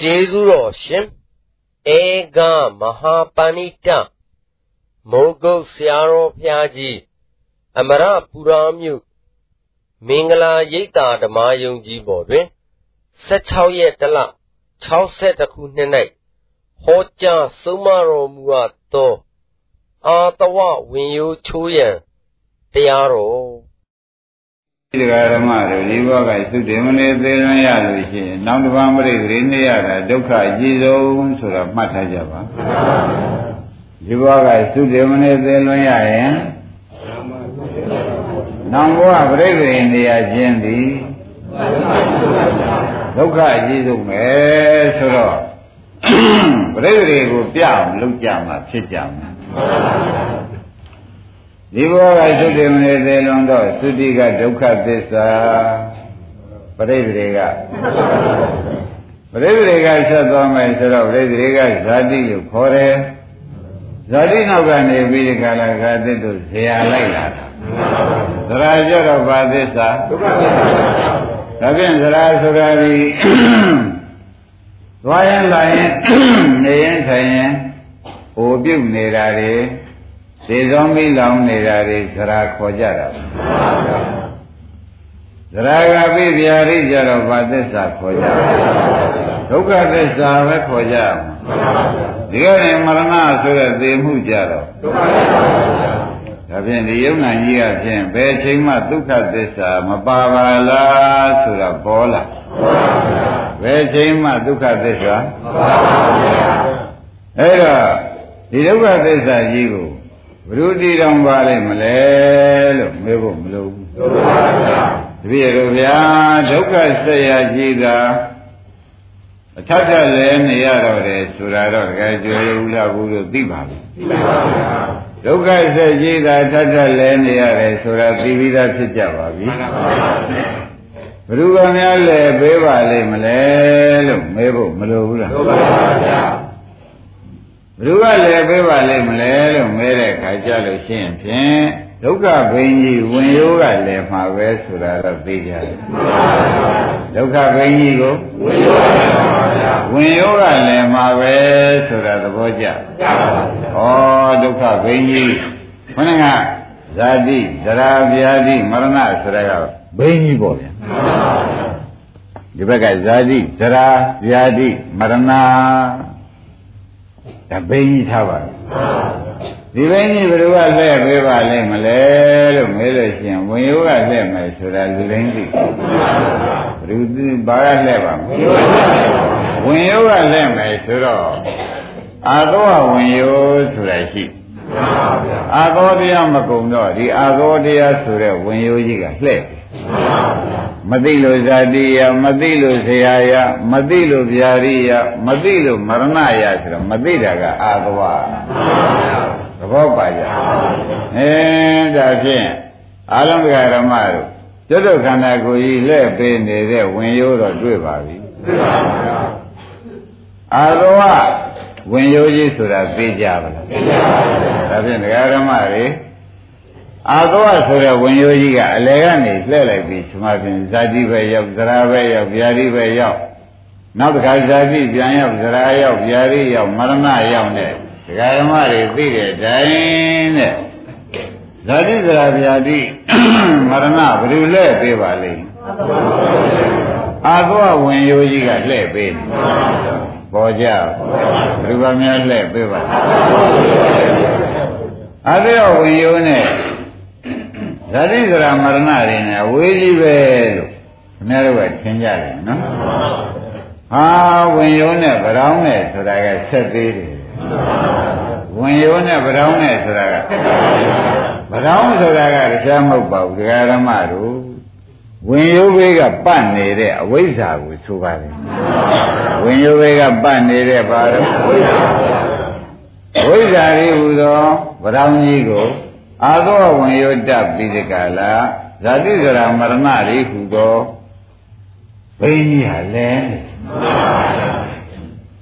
ကျေးဇူးတော်ရှင်ဧကမဟာပဏိတမိုးကုတ်ဆရာတော်ဘုရားကြီးအမရပူရာမြို့မင်္ဂလာရိပ်သာဓမ္မယုံကြီးပေါ်တွင်16ရက်တလ62ခုနှစ်၌ဟောကြားဆုံးမတော်မူအပ်သောအာတဝဝင်ယိုးချိုးရန်တရားတော် ဒီဃာဓမ္မတို့ဒီဘောကသုတေမနေသေးလွန်ရလို့ရှိရင်နောက်တစ်ပါးမရိတ်ရင်းနေရတာဒုက္ခအကြီးဆုံးဆိုတော့မှတ်ထားကြပါဒီဘောကသုတေမနေသေးလွန်ရရင်နောင်ဘဝပရိသေနေရခြင်းသည်ဒုက္ခအကြီးဆုံးပဲဆိုတော့ပရိသေကိုပြအောင်လုပ်ကြမှာဖြစ်ကြမှာ ဒီဘောကသုတိမနေသေးလွန်တော့သုတိကဒုက္ခသစ္စာပရိသေကပရိသေကဆက်သွားမယ်ဆိုတော့ပရိသေကဇာတိလို့ခေါ်တယ်ဇာတိနောက်ကနေပြီးဒီကလာကသစ်တို့ဇေယလိုက်လာတာသရာကြတော့ဘာသစ္စာဒုက္ခသစ္စာဒါဖြင့်သရာဆိုတာဒီသွားရင်လာရင်နေရင်ထိုင်ရင်ဟိုပြုတ်နေတာတွေ သေသောမိလောင်နေတာတွေသရာခေါ်ကြတာသရာကပိဗျာရိကြတော့ဘာသစ္စာခေါ်ကြဒုက္ခသစ္စာပဲခေါ်ကြဒီကနေ့မရဏဆိုတဲ့သေမှုကြတော့ဒုက္ခသစ္စာဒါဖြင့်ဒီယုံနာကြီးအဖြစ်ဘယ်ချိန်မှဒုက္ခသစ္စာမပါပါလားဆိုတာပေါ်လာဘယ်ချိန်မှဒုက္ခသစ္စာမပါပါဘူးအဲ့တော့ဒီဒုက္ခသစ္စာကြီးကို ဘုရုတိတောင်ပါလိမ့်မလဲလို့မေးဖို့မလိုဘူးမှန်ပါဗျာတပည့်တော်ဗျာဒုက္ခဆက်ရကြီးတာအထက်ထက်လည်းနေရတော့တယ်ဆိုတာတော့တကယ်ကြွယ်ဦးလားဘူးလို့သိပါပြီသိပါပါဗျာဒုက္ခဆက်ကြီးတာထက်ထက်လည်းနေရတယ်ဆိုတာသိပြီးသားဖြစ်ကြပါပြီမှန်ပါပါဘ누구ကများလဲပေးပါလိမ့်မလဲလို့မေးဖို့မလိုဘူးလားလိုပါပါဗျာ ဘ누구ကလည်းပေးပါလိမ့်မလဲလို့မဲတဲ့ခါကြလို့ရှိရင်ဖြင့်ဒုက္ခဘိန်းကြီးဝင်ရိုးကလည်းမှာပဲဆိုတာတော့သိကြတယ်ဒုက္ခဘိန်းကြီးကိုဝင်ရိုးကလည်းမှာပါဗျာဝင်ရိုးကလည်းမှာပဲဆိုတာသဘောကျကျပါပါဗျာဩဒုက္ခဘိန်းကြီးခொနကဇာတိဇရာဗျာတိမရဏဆိုတာကဘိန်းကြီးပေါ့ဗျာဒီဘက်ကဇာတိဇရာဗျာတိမရဏ ဒါဘိန်းကြီးထားပါဒီဘိန်းကြီးဘယ်လိုကလှည့်ပေးပါလိမ့်မလဲလို့မေးလို့ရှိရင်ဝင်ရိုးကလှည့်မယ်ဆိုတာလူတိုင်းသိဘယ်သူဘာကလှည့်ပါမလဲဝင်ရိုးကလှည့်မယ်ဆိုတော့အာသောဝင်ရိုးဆိုတာရှိအာသောတရားမကုံတော့ဒီအာသောတရားဆိုတဲ့ဝင်ရိုးကြီးကလှည့် မသိလို့ဇာတိယမသိလို့ဆရာယမသိလို့ဗျာရိယမသိလို့မရဏယဆိုတော့မသိတာကအာသဝသဘောပါကြအဲဒါဖြင့်အာလံကဓမ္မတို့ကျွတ်ခန္ဓာကိုယ်ကြီးလက်ပေးနေတဲ့ဝင်ရိုးတော့တွေ့ပါပြီအာသဝဝင်ရိုးကြီးဆိုတာသိကြပါလားသိကြပါဘူးဒါဖြင့်ဒကာဓမ္မတွေ အာသောဆိုတဲ့ဝင်ရိုးကြီးကအလယ်ကနေလှည့်လိုက်ပြီးသမာဖြင့်ဇာတိပဲရောက်ဇရာပဲရောက်ဗျာတိပဲရောက်နောက်တစ်ခါဇာတိပြန်ရောက်ဇရာရောက်ဗျာတိရောက်မရဏရောက်တဲ့ဒကာဓမ္မတွေသိတဲ့အတိုင်းတဲ့ဇာတိဇရာဗျာတိမရဏဘယ်လိုလဲပေးပါလိမ့်အာသောဝင်ရိုးကြီးကလှည့်ပေးတယ်ပေါ်ကြဘယ်လိုပါများလှည့်ပေးပါအာသောဝင်ရိုးနဲ့ ဇာတိဇရာမရဏတွေနဲ့ဝေးကြီးပဲလို့ခင်ဗျားတို့ကထင်ကြတယ်နော်ဟာဝင်ယုံနဲ့ဗရောင်းနဲ့ဆိုတာကဆက်သေးတယ်ဝင်ယုံနဲ့ဗရောင်းနဲ့ဆိုတာကဗရောင်းဆိုတာကတရားမဟုတ်ပါဘူးဒကာရမတို့ဝင်ယုံဘေးကပတ်နေတဲ့အဝိဇ္ဇာကိုဆိုပါတယ်ဝင်ယုံဘေးကပတ်နေတဲ့ဘာလို့ဝိဇ္ဇာဝိဇ္ဇာလေးဟူသောဗရောင်းကြီးကို အာသောဝင်ယောတပိဒကလာဇာတိဇရာမရဏရိဟုသောဘိန်းကြီးဟာလဲ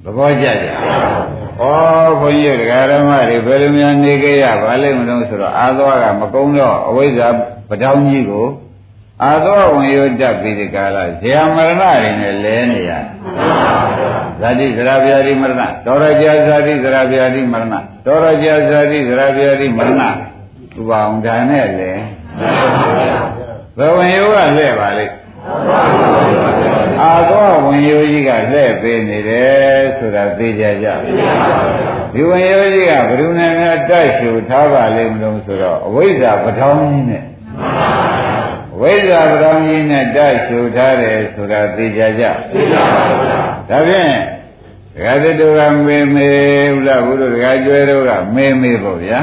သဘောကျကြဩဘုန်းကြီးတရားဓမ္မတွေဘယ်လိုများနေကြရပါလိမ့်မလို့ဆိုတော့အာသောကမကုန်းတော့အဝိဇ္ဇာပတောင်းကြီးကိုအာသောဝင်ယောတပိဒကလာဇရာမရဏတွေနဲ့လဲနေရတယ်ဇာတိသရဗျာတိမရဏတောရကြဇာတိသရဗျာတိမရဏတောရကြဇာတိသရဗျာတိမရဏ ဥပအောင်ဒါနဲ့လေဘယ်ဝင်ယောကလှဲ့ပါလိမ့်အာသောဝင်ယောကြီးကလှဲ့ပေးနေတယ်ဆိုတာသိကြကြဒီဝင်ယောကြီးကဘယ်သူနဲ့များတိုက်ရှူထားပါလိမ့်မလို့ဆိုတော့အဝိဇ္ဇာပထောင်းကြီးနဲ့ဝိဇ္ဇာပထောင်းကြီးနဲ့တိုက်ရှူထားတယ်ဆိုတာသိကြကြသိပါပါဘုရားဒါဖြင့်ဒကာသတုကမေမေဥလဘုရားဒကာကျွဲတို့ကမေမေပေါ့ဗျာ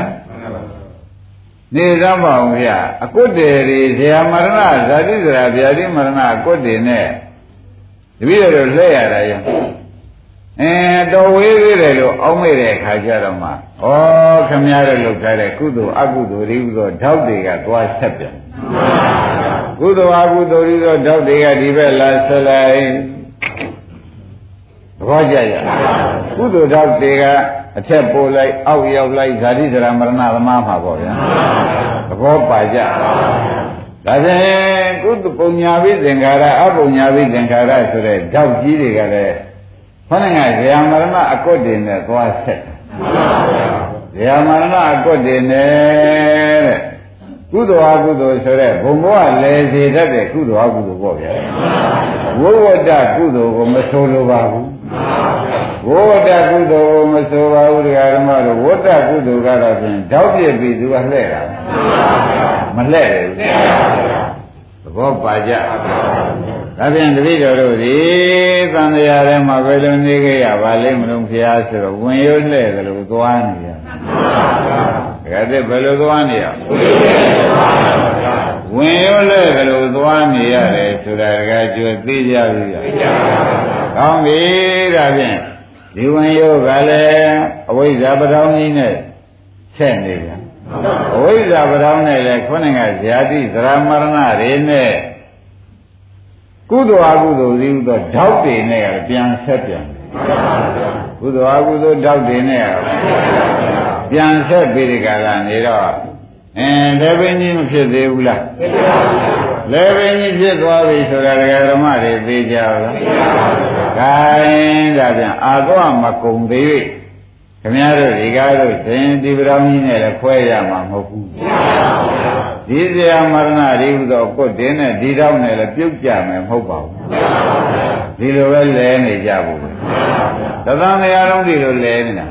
နေသမ်းပါအောင်ဗျာအကုတ်တေတွေဇာမရဏဇာတိဇရာဗျာတိမရဏအကုတ်တေနဲ့တပည့်တော်လှည့်ရတာရောအဲတော်ဝေးသေးတယ်လို့အောင်းမိတဲ့အခါကျတော့မှဩခမည်းတော်လုပ်ထားတဲ့ကုသိုလ်အကုသိုလ်တွေဥသောဓောက်တွေကသွားဆက်ပြန်ကုသိုလ်အကုသိုလ်တွေသောဓောက်တွေကဒီဘက်လာဆက်လိုက်သဘောကျကြကုသိုလ်ဓောက်တွေက အထက်ပို့လိုက်အောက်ရောက်လိုက်ဇာတိဇရာမရဏသမားမှာပေါ့ဗျာသဘောပါကြဒါဖြင့်ကုသပုံညာပိသင်္ခါရအပုံညာပိသင်္ခါရဆိုတဲ့ဓောက်ကြီးတွေကလည်းခေါင်းကဇရာမရဏအကွတ်တင်နဲ့သွားဆက်ဇရာမရဏအကွတ်တင်နဲ့တဲ့ကုသိုလ်အကုသိုလ်ဆိုတဲ့ဘုံဘဝလဲစေတတ်တဲ့ကုသိုလ်အကုသိုလ်ပေါ့ဗျာဝိဝတ္တကုသိုလ်ကိုမဆိုလိုပါဘူး ဝိဝတ္တကုသိုလ်ကိုမဆိုပါဘူးတရားဓမ္မတို့ဝတ္တကုသိုလ်ကတော့ဖြင့်ဓောက်ပြစ်ပြီးသူကလှဲ့တာမလှဲ့ဘူးသဘောပါကြဒါဖြင့်တတိတော်တို့ဒီသံဃာထဲမှာဘယ်လိုနေကြရပါလိမ့်မလို့ဖျားဆိုတော့ဝင်ရွလှဲ့တယ်လို့သွားနေရဒါကတည်းဘယ်လိုသွားနေရဝင်ရွလှဲ့တယ်လို့သွားနေရတယ်ဆိုတာကကြွသိကြပြီ။ကောင်းပြီဒါဖြင့် ဒီဝင်ရွကလည်းအဝိဇ္ဇာပထောင်းကြီးနဲ့ဆက်နေပြန်။အဝိဇ္ဇာပထောင်းနဲ့လည်းခုနကဇာတိသရမရဏတွေနဲ့ကုသိုလ်အကုသိုလ်စည်းဥသောဓောက်တွေနဲ့ပြန်ဆက်ပြန်ကုသိုလ်အကုသိုလ်ဓောက်တွေနဲ့ပြန်ဆက်ပြီးဒီကလာနေတော့အင်းလည်းပင်ကြီးမဖြစ်သေးဘူးလားလည်းပင်ကြီးဖြစ်သွားပြီဆိုတာဒကာဓမ္မတွေသိကြလားသိပါပါ ဘုရား gain ဒါပြန်အာသောမကုံသေး၍ခင်ဗျားတို့ဒီကားတို့သင်ဒီပရောင်းကြီးနဲ့လည်းခွဲရမှာမဟုတ်ဘူးဒီဇာမရဏရိဟုသောကုတ်တင်းနဲ့ဒီတော့နဲ့လည်းပြုတ်ကြမယ်မဟုတ်ပါဘူးဒီလိုပဲလဲနေကြဘူးသသံဃာလုံးဒီလိုလဲနေတာ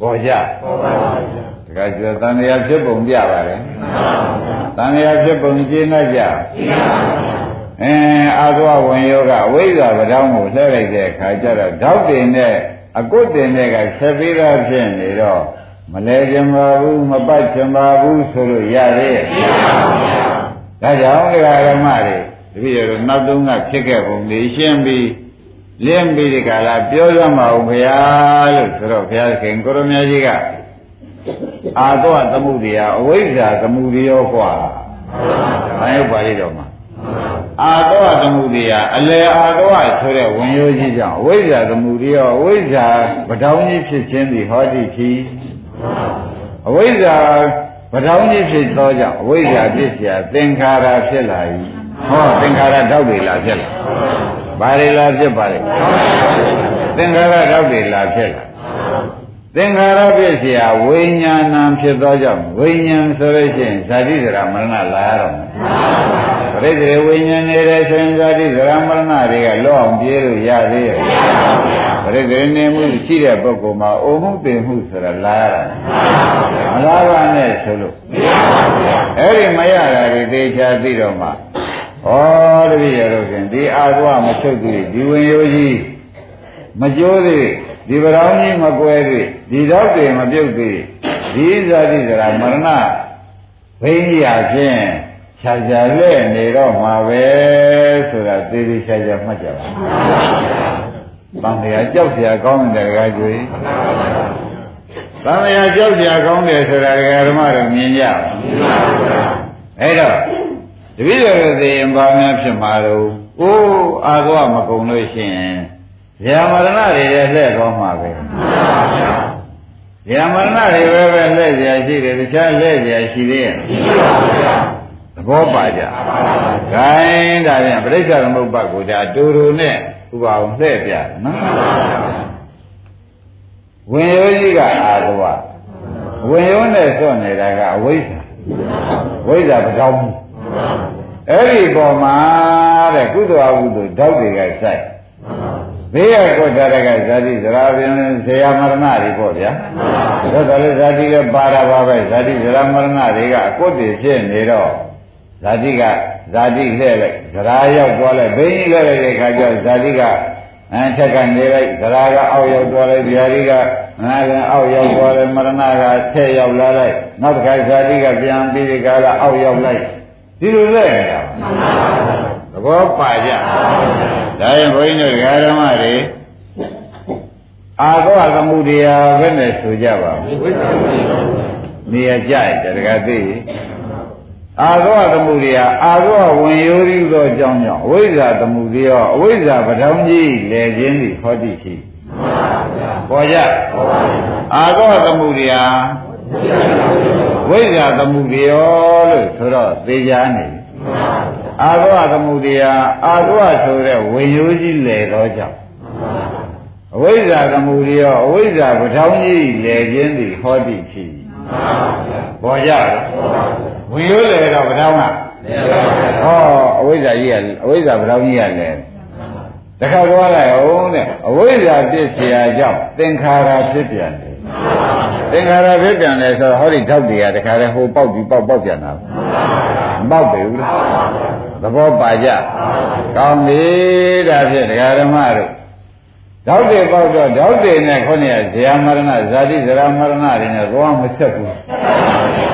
ပေါ်ကြပေါ်ပါဘူးတခါကျသံဃာဖြစ်ပုံပြပါတယ်သံဃာဖြစ်ပုံရှင်းတတ်ကြအင်း အာသဝဝင်ယောဂအဝိဇ္ဇာပဒေါင်းကိုလှည့်လိုက်တဲ့အခါကျတော့ဓောက်တင်နဲ့အကုတ်တင်တဲ့ကဆက်ပြီးသားဖြစ်နေတော့မလဲကြပါဘူးမပတ်ကြပါဘူးဆိုလို့ရသေးရဲ့ဒါကြောင့်ဒကာရမတွေတပည့်တော်နောက်သုံးကဖြစ်ခဲ့ပုံလေးရှင်းပြီးလင်းပြီးဒီကလာပြောရမှာဦးဘုရားလို့ဆိုတော့ဘုရားခင်ကိုရမကြီးကအာသောသမှုတရားအဝိဇ္ဇာသမှုရောกว่าဘာရောက်ပါလိမ့်တော့မှာ အာသောသမှုတရားအလေအာသောဆိုတဲ့ဝင်ရိုးကြီးကြောင့်အဝိဇ္ဇာသမှုရောအဝိဇ္ဇာပဒေါင်းကြီးဖြစ်ခြင်းသည်ဟောတိဖြစ်အဝိဇ္ဇာပဒေါင်းကြီးဖြစ်သောကြောင့်အဝိဇ္ဇာဖြစ်เสียသင်္ခါရဖြစ်လာ၏ဟောသင်္ခါရတောက်တွေလာဖြစ်လာဘာတွေလာဖြစ်ပါလဲသင်္ခါရတောက်တွေလာဖြစ်လာ သင်္ခါရပစ္စယဝိညာဏံဖြစ်သောကြောင့်ဝိညာဉ်ဆိုလို့ရှိရင်ဇာတိဇရာမရဏလာရတော့မယ်ပရိသေဝိညာဉ်နေတဲ့ဆိုရင်ဇာတိဇရာမရဏတွေကလောအောင်ပြေးလို့ရသေးရဲ့ပရိသေနေမှုရှိတဲ့ပုဂ္ဂိုလ်မှာအိုမှုပင်မှုဆိုတာလာရတာမလာပါနဲ့ဆိုလို့အဲ့ဒီမရတာတွေသေချာသိတော့မှဩတပည့်ရတော့ခင်ဒီအာသဝမချုပ်သေးဒီဝင်ရိုးကြီးမကြိုးသေး ဒီဗရောင်းကြီးမကွဲသေးဒီတော့တွေမပြုတ်သေးဒီဇာတိဇရာမရဏဘိညာဖြင့်ခြားခြားလဲနေတော့မှာပဲဆိုတာသေသေးခြားခြားမှတ်ကြပါဘုရား။တန်တရားကြောက်เสียကောင်းတဲ့ကားကြွေ။တန်တရားကြောက်เสียကောင်းတယ်ဆိုတာဓမ္မတို့မြင်ကြပါ။အဲ့တော့တပည့်တော်သိရင်ဘာများဖြစ်မှာတော့ကိုယ်အာသဝမကုံလို့ရှိရင် ဇာမရဏတွေလည်းလှဲ့ကောင်းမှာပဲဇာမရဏတွေပဲပဲလှဲ့เสียရှိတယ်တခြားလှဲ့เสียရှိသေးရဲ့ သဘောပါကြ။ခိုင်းဒါပြန်ပြိဿသမုပ္ပါကိုဒါတူတူနဲ့ဥပအောင်လှည့်ပြနော်။ဝင်ရိုးကြီးကအာသဝဝင်ရိုးနဲ့စွန့်နေတာကအဝိဇ္ဇာဝိဇ္ဇာပကြောင်းအဲ့ဒီပေါ်မှာတဲ့ကုသိုလ်အကုသိုလ်ဓာတ်တွေကစိုက် ဘေးရကောတရကဇာတိဇရာပင်ဇေယမရဏတွေပေါ့ဗျာဒါဆိုလေဇာတိကပါတာပါပဲဇာတိဇရာမရဏတွေကအကုတ်တွေဖြစ်နေတော့ဇာတိကဇာတိလှဲ့လိုက်ဇရာရောက်သွားလိုက်ဘိန်းကြီးလှဲ့လိုက်တဲ့ခါကျဇာတိကအန်ချက်ကနေလိုက်ဇရာကအောက်ရောက်သွားလိုက်ဗျာတိကငါလည်းအောက်ရောက်သွားတယ်မရဏကဆက်ရောက်လာလိုက်နောက်တစ်ခါဇာတိကပြန်ပြီးဒီကလာအောက်ရောက်လိုက်ဒီလိုလဲနေတာသဘောပါကြ ဒါရင်ဘုန်းကြီးတို့ဓမ္မတွေအာသောသမှုတရားပဲနဲ့ဆိုကြပါဘူးနေရာကြိုက်တကသိအာသောသမှုတရားအာသောဝင်ရိုးရီသောအကြောင်းကြောင့်အဝိဇ္ဇာသမှုတရားအဝိဇ္ဇာပဋ္ဌာန်းကြီးလဲခြင်းသည်ဟောတိရှိပေါ်ကြအာသောသမှုတရားဝိဇ္ဇာသမှုတရားလို့ဆိုတော့သေချာနေ အာသောသမှုတရားအာသောဆိုတဲ့ဝင်ရိုးကြီးလဲတော့ကြောင့်အဝိဇ္ဇာသမှုရောအဝိဇ္ဇာပဋ္ဌာန်းကြီးလဲခြင်းသည်ဟောတိရှိပေါ်ကြဝင်ရိုးလဲတော့ပဋ္ဌာန်းကဟောအဝိဇ္ဇာကြီးကအဝိဇ္ဇာပဋ္ဌာန်းကြီးကလဲတခါသွားလိုက်အောင်တဲ့အဝိဇ္ဇာဖြစ်เสียကြောင့်သင်္ခါရဖြစ်ပြန်တယ်သင်္ခါရဖြစ်ပြန်တယ်ဆိုတော့ဟောဒီဓာတ်တွေကတခါလဲဟိုပေါက်ပြီးပေါက်ပေါက်ပြန်တာမပေါက်ပေဘူးလား သဘောပါကြကောင်းပြီဒါဖြင့်ဒကာဓမ္မတို့ဓာတ်တွေပေါက်တော့ဓာတ်တွေနဲ့ခေါင်းရဇေယမရဏဇာတိဇရာမရဏတွေနဲ့သွားမဆက်ဘူး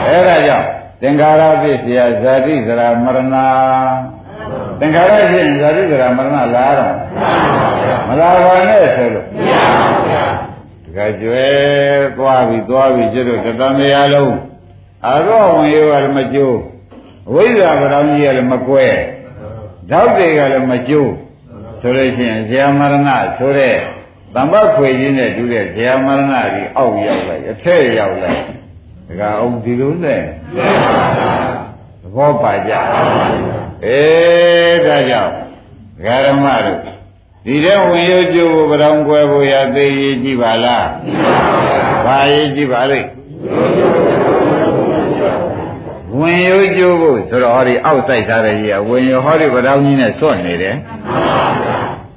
အဲဒါကြောင့်သင်္ခါရဖြစ်เสียဇာတိဇရာမရဏသင်္ခါရဖြစ်ရင်ဇာတိဇရာမရဏလာတော့မလာပါနဲ့ဆိုလို့တခါကျွဲသွားပြီသွားပြီကျွတ်တတန်တရားလုံးအာရောဝင်ရောလည်းမကျိုး အဝိဇ္ဇာပရောင်းကြီးကလည်းမကွဲဓာတ်တွေကလည်းမကျိုးဆိုလို့ရှိရင်ဇေယမရဏဆိုတဲ့တမ္ပခွေကြီးနဲ့တူတဲ့ဇေယမရဏကြီးအောက်ရောက်လိုက်အထက်ရောက်လိုက်ဒါကအောင်ဒီလိုနဲ့သဘောပါကြအေးဒါကြောင့်ဂရမတို့ဒီတဲ့ဝင်ရုပ်ကျိုးကိုပရောင်းကွယ်ဖို့ရသိရေးကြည့်ပါလားဘာရေးကြည့်ပါလိမ့် ဝင်ရုပ်ကျိုးဖို့ဆိုတော့ဟောဒီအောက်ဆိုင်ထားတဲ့ကြီးကဝင်ရုပ်ဟောဒီပရောင်းကြီးနဲ့စွန့်နေတယ်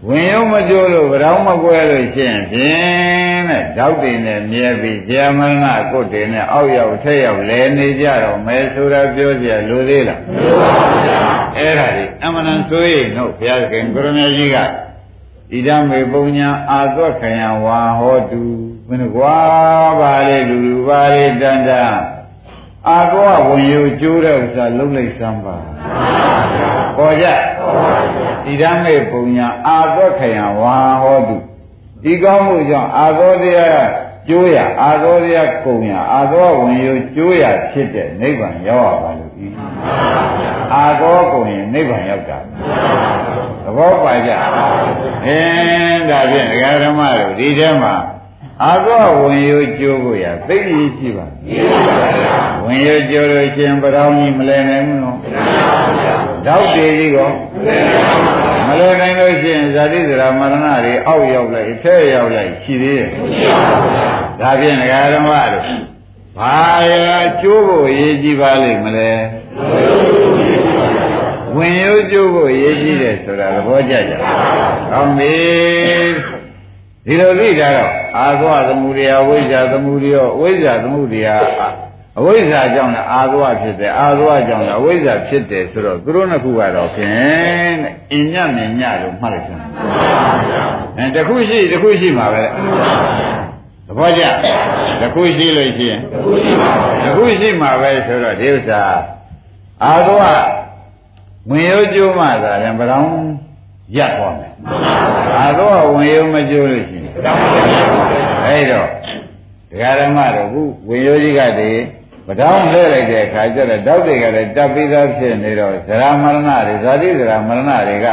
ဝင်ရုံမကြိုးလို့ဗရောင်းမကွဲလို့ရှိရင်ဖြင့်တဲ့ဓောက်တွေနဲ့မြဲပြီးဇာမဏကုတ်တွေနဲ့အောက်ရောက်ထက်ရောက်လဲနေကြတော့မဲဆိုတာပြောကြလိုသေးလားလိုပါဗျာအဲ့ဒါဒီအမှန်တန်ဆိုရင်တော့ဘုရားခင်ကိုရမကြီးကဣဒံမေပုံညာအာသွက်ခယံဝါဟောတုမင်းကွာပါလေလူလူပါလေတန်တန် အာကောဝင်ယူကျိုးတဲ့ဥစ္စာလုံးလိုက်စမ်းပါပေါ်ကြဒီဓမ္မေပုံညာအာသောခယံဝါဟောတုဒီကောင်းမှုကြောင့်အာသောတရားကျိုးရအာသောတရားကုံရအာသောဝင်ယူကျိုးရဖြစ်တဲ့နိဗ္ဗာန်ရောက်ရပါလို့ဤအာသောကုံရင်နိဗ္ဗာန်ရောက်တာသဘောပါကြအင်းဒါဖြင့်ဒကာဓမ္မတို့ဒီထဲမှာအာသောဝင်ယူကျိုးကိုရသိရရှိပါ ဝင်ယူကျိုးလို့ရှင်ပရောင်းကြီးမလဲနိုင်ဘူးနော်တောက်တေကြီးကောမလဲနိုင်လို့ရှိရင်ဇာတိဇရာမရဏတွေအောက်ရောက်လိုက်ထဲရောက်လိုက်ရှိသေးတယ်ဒါဖြင့်ဒကာဓမ္မတို့ဘာရကျိုးဖို့အရေးကြီးပါလိမ့်မလဲဝင်ရုပ်ကျိုးဖို့အရေးကြီးတယ်ဆိုတာသဘောကျကြ။ကောင်းပြီ။ဒီလိုသိကြတော့အာသောသမှုရိယဝိဇ္ဇာသမှုရိယဝိဇ္ဇာသမှုရိယ အဝိဇ္ဇာကြောင့်လည်းအာသောဖြစ်တယ်အာသောကြောင့်လည်းအဝိဇ္ဇာဖြစ်တယ်ဆိုတော့သူတို့နှစ်ခုကတော့ဖြင့်တဲ့အင်ညနဲ့ညလို့မှတ်လိုက်စမ်းအဲတခုရှိတခုရှိမှာပဲသဘောကျတခုရှိလို့ရှိရင်တခုရှိမှာပဲဆိုတော့ဒီဥစ္စာအာသောဝင်ရိုးကျိုးမှသာလည်းဗရောင်းရပ်သွားမယ်အာသောဝင်ရိုးမကျိုးလို့ရှိရင်အဲ့တော့ဒကာဓမ္မတို့ခုဝင်ရိုးကြီးကတည်းပ တောင်းလှည့်လိုက်တဲ့အခါကျတော့တောက်တွေကလည်းတပ်ပြီးသားဖြစ်နေတော့ဇရာမရဏတွေဇာတိဇရာမရဏတွေက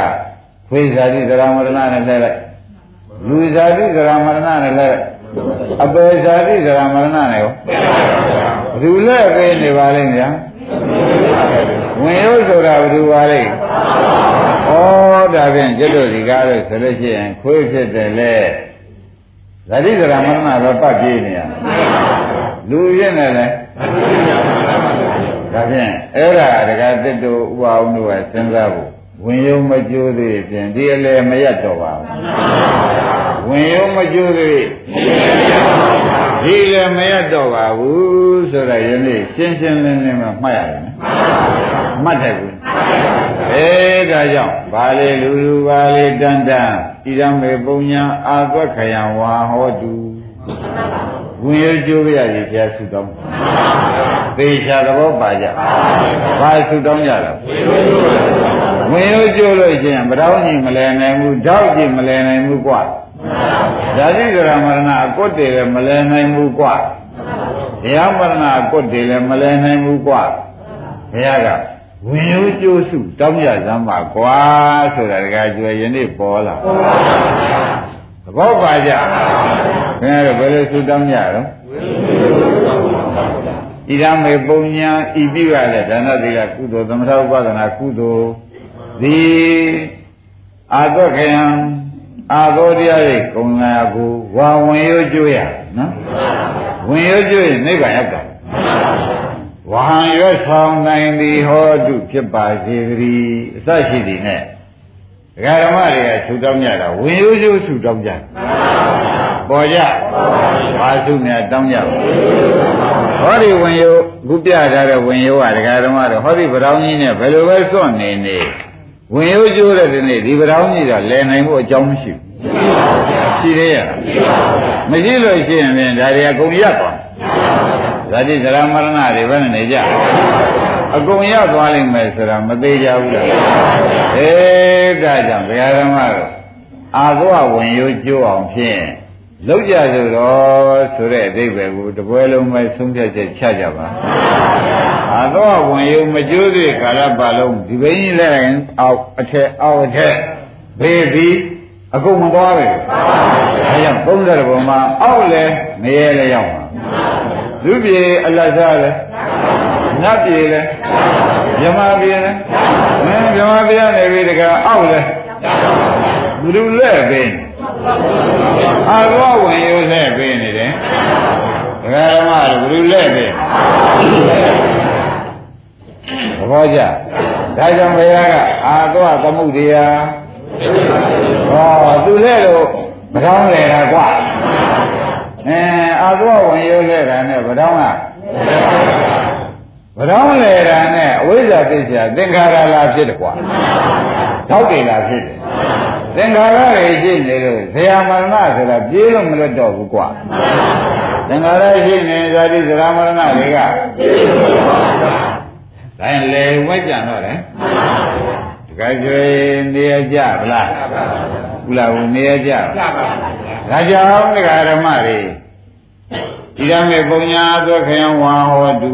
ခွေဇာတိဇရာမရဏနဲ့လှည့်လိုက်လူဇာတိဇရာမရဏနဲ့လှည့်အပေဇာတိဇရာမရဏနဲ့ရောဘယ်သူလဲပေးနေပါလိမ့်ဗျာဝင်ရုပ်ဆိုတာဘယ်သူပါလဲဩဒါဖြင့်ကျွတ်တို့ဒီကားလို့ဆိုလို့ရှိရင်ခွေးဖြစ်တယ်လေဇတိဇရာမရဏပဲပတ်ပြေးနေရလူပြင်းတယ်လေ ဒါဖြင့်အဲ့ဒါတကတစ်တို့ဥပအောင်တို့ကစဉ်းစားဖို့ဝင်ရုံမကြိုးသေးဖြင့်ဒီအလေမရတော့ပါဘူးဝင်ရုံမကြိုးသေးဒီလည်းမရတော့ပါဘူးဆိုတော့ယနေ့ရှင်းရှင်းလင်းလင်းမှမှတ်ရတယ်မှတ်တယ်ဘူးအဲဒါကြောင့်ဘာလေလူလူဘာလေတန်တန်ဣဒံမေပုံညာအာသွက်ခယံဝါဟောတု ဝင်ရကျိုးရည်ဖျားဆုတောင်းသေချာသဘောပါကြဘာဆုတောင်းကြလဲဝင်ရကျိုးလို့ရှိရင်ဗတော်ကြီးမလဲနိုင်ဘူးဓောက်ကြီးမလဲနိုင်ဘူးกว่าဓာတိကရမရဏအကွတ်တွေလည်းမလဲနိုင်ဘူးกว่าတရားမရဏအကွတ်တွေလည်းမလဲနိုင်ဘူးกว่าဘုရားကဝင်ရိုးကျိုးစုတောင်းကြစမ်းပါကွာဆိုတာတကကျွယ်ယနေ့ပေါ်လာသဘောပါကြ ခင်ဗျားတို့ဘယ်လိုစုတောင်းကြတော့ဣဒံမေပုံညာဤပြုရတဲ့ဒါနသီလကုသိုလ်သမထဥပဒနာကုသိုလ်ဒီအာသောခယံအာသောတရားတွေကုံလာကိုဝါဝင်ရိုးကျိုးရနော်ဝင်ရိုးကျိုးရင်နိဗ္ဗာန်ရောက်တာဝဟံရွတ်ဆောင်နိုင်သည်ဟောတုဖြစ်ပါစေတည်းအစရှိသည်နဲ့ဒကာဓမ္မတွေကဆူတောင်းကြတာဝင်ရိုးရိုးဆူတောင်းကြ ပေါ်ကြဘာစုများတောင်းကြဟောဒီဝင်ရိုးခုပြထားတဲ့ဝင်ရိုးကဒကာဓမ္မတွေဟောဒီဗရောင်းကြီးနဲ့ဘယ်လိုပဲစွန့်နေနေဝင်ရိုးကျိုးတဲ့ဒီနေ့ဒီဗရောင်းကြီးကလည်နိုင်ဖို့အကြောင်းမရှိဘူးရှိသေးရဲ့မရှိလို့ရှိရင်ဒါတွေအကုန်ရက်သွားဇာတိဇရာမရဏတွေဘယ်နဲ့နေကြအကုန်ရောက်သွားလိမ့်မယ်ဆိုတာမသေးကြဘူးလားအေးဒါကြောင့်ဘုရားဓမ္မတို့အာသောဝင်ရိုးကျိုးအောင်ဖြင့် လောက်ကြဆိုတော့ဆိုတဲ့အဓိပ္ပာယ်ကိုတပွဲလုံးပဲဆုံးဖြတ်ချက်ချကြပါအာသောဝင်ရိုးမကျိုးသေးကာလပတ်လုံးဒီဘင်းကြီးလည်းအောက်အထက်အောက်အထက်ဘေးပြီးအကုန်မသွားပဲအဲကြောင့်30ဘုံမှာအောက်လည်းငရဲလည်းရောက်ပါလူပြေအလတ်စားလဲနတ်ပြေလဲမြမပြေလဲဟင်းမြမပြေနေပြီတကအောက်လဲဘုရုလက်ပင် အာရောဝင်ရိုးလက်ပင်နေတယ်ဒကာဓမ္မတို့ဘုရုလက်ပင်သဘောကျဒါကြောင့်ဘုရားကအာသောသမှုတရားဟောသူလက်လို့မကောင်းလေတာကွာအဲအာသောဝင်ရိုးလဲတာနဲ့ဗတောင်းကဗတောင်းလဲတာနဲ့အဝိဇ္ဇာသိစ္စာသင်္ခါရလာဖြစ်တယ်ကွာထောက်တယ်လာဖြစ်တယ် သင်္ခါရတွေရှိနေလို့ဇေယမရဏဆိုတာပြေးလို့မလွတ်တော့ဘူးကွာသင်္ခါရရှိနေဇာတိဇရာမရဏတွေကဒါရင်လေဝဲကြံတော့တယ်တခါကျွေးနေရကြဗလားဘုလားဘူးနေရကြပါဒါကြောင့်ဒကာဓမ္မတွေဣဒံမေပုံညာသောခယံဝါဟောတု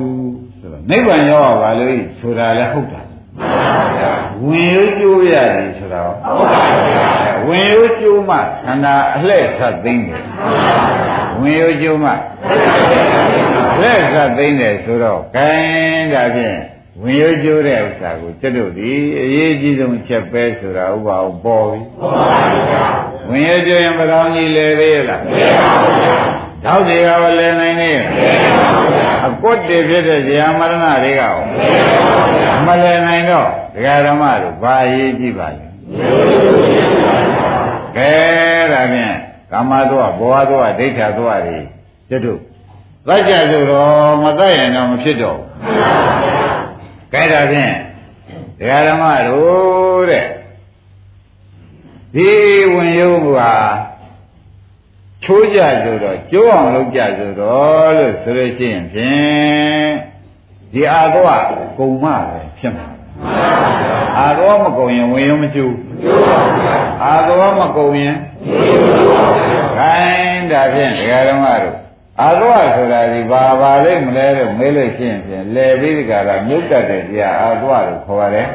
ဆိုတော့နိဗ္ဗာန်ရောက်ပါလို့ဆိုတာလည်းဟုတ်တာ ဝင်ရိုးကျိုးရတယ်ဆိုတော့ဝင်ရိုးကျိုးမှခန္ဓာအလှဲ့ဆက်သိမ့်တယ်ဝင်ရိုးကျိုးမှလှဲ့ဆက်သိမ့်တယ်ဆိုတော့ဂိုင်းဒါဖြင့်ဝင်ရိုးကျိုးတဲ့ဥစ္စာကိုကျွတ်တို့ဒီအရေးကြီးဆုံးချက်ပဲဆိုတာဥပအောင်ပေါ်ပြီဝင်ရိုးကျိုးရင်ဘယ်တော်ကြီးလဲသေးလားတောက်တွေကလည်းနိုင်နေအ ကွတ်တွေဖြစ်တဲ့ဇာမရဏတွေကရောမလည်နိုင်တော့ဒကာဓမ္မတို့ဘာရေးကြည့်ပါလဲကဲဒါဖြင့်ကာမသောဘောဟသောဒိဋ္ဌာသောတွေကျွတ်တို့သတ်ကြဆိုတော့မသတ်ရင်တော့မဖြစ်တော့ဘူးကဲဒါဖြင့်ဒကာဓမ္မတို့တဲ့ဒီဝင်ရုံးက ချိုးကြဆိုတော့ကျိုးအောင်လုပ်ကြဆိုတော့လို့ဆိုလို့ရှိရင်ဖြင့်ဒီအာသောကုံမပဲဖြစ်မှာအာသောမကုံရင်ဝင်ရုံမကျိုးအာသောမကုံရင်ခိုင်းဒါဖြင့်ဒကာဓမ္မတို့အာသောဆိုတာဒီဘာပါလိမ့်မလဲလို့မေးလို့ရှိရင်ဖြင့်လေပြီးဒီကရာမြုပ်တတ်တဲ့တရားအာသောလို့ခေါ်ရတယ်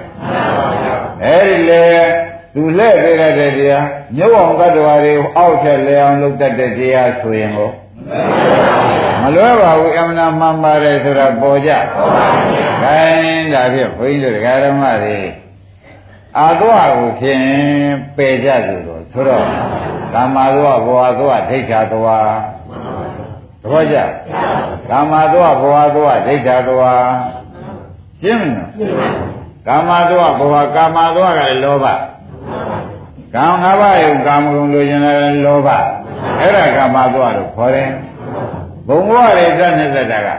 အဲဒီလေ သူလှဲ့ပေးတဲ့တရားမြုပ်အောင်တ attva တွေအောက်ထက်လဲအောင်လုပ်တတ်တဲ့တရားဆိုရင်ကိုမလွဲပါဘူးအမှန်မှန်ပါတယ်ဆိုတာပေါ်ကြပေါ်ပါဗျာခိုင်းဒါဖြင့်ဘုန်းကြီးတို့ဒကာဓမ္မတွေအာသွားကိုဖြင့်ပယ်ကြသူတော့ဆိုတော့ကာမသွားဘောသွားဒိဋ္ဌာသွားသဘောကျကာမသွားဘောသွားဒိဋ္ဌာသွားရှင်းမလားကာမသွားဘောကာမသွားကလည်းလောဘ ကာမငါးပါးယုံကာမဂုဏ်လိုချင်တယ်လောဘအဲ့ဒါကာမသွားလို့ခေါ်တယ်ဘုံဘဝတွေတတ်နေတဲ့တာက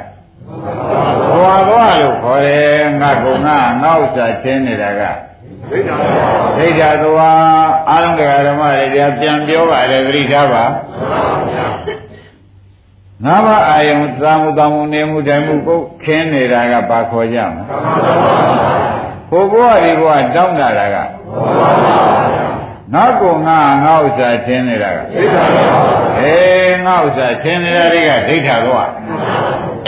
ဘဝဘဝလို့ခေါ်တယ်ငါကုံငါငါဥစ္စာချင်းနေတာကဒိဋ္ဌာဒိဋ္ဌာသွားအာလုံးတရားဓမ္မတွေပြန်ပြောပါတယ်သတိထားပါငါးပါးအာယုံသာမှုတောင်းမှုနေမှုတိုင်မှုကိုခင်းနေတာကဘာခေါ်ကြမလဲကိုဘဝဒီဘဝတောင်းတာက ငါကိုငါငါဥစ္စာချင်းနေတာကဒိဋ္ဌာအေးငါဥစ္စာချင်းနေတာတွေကဒိဋ္ဌာတော့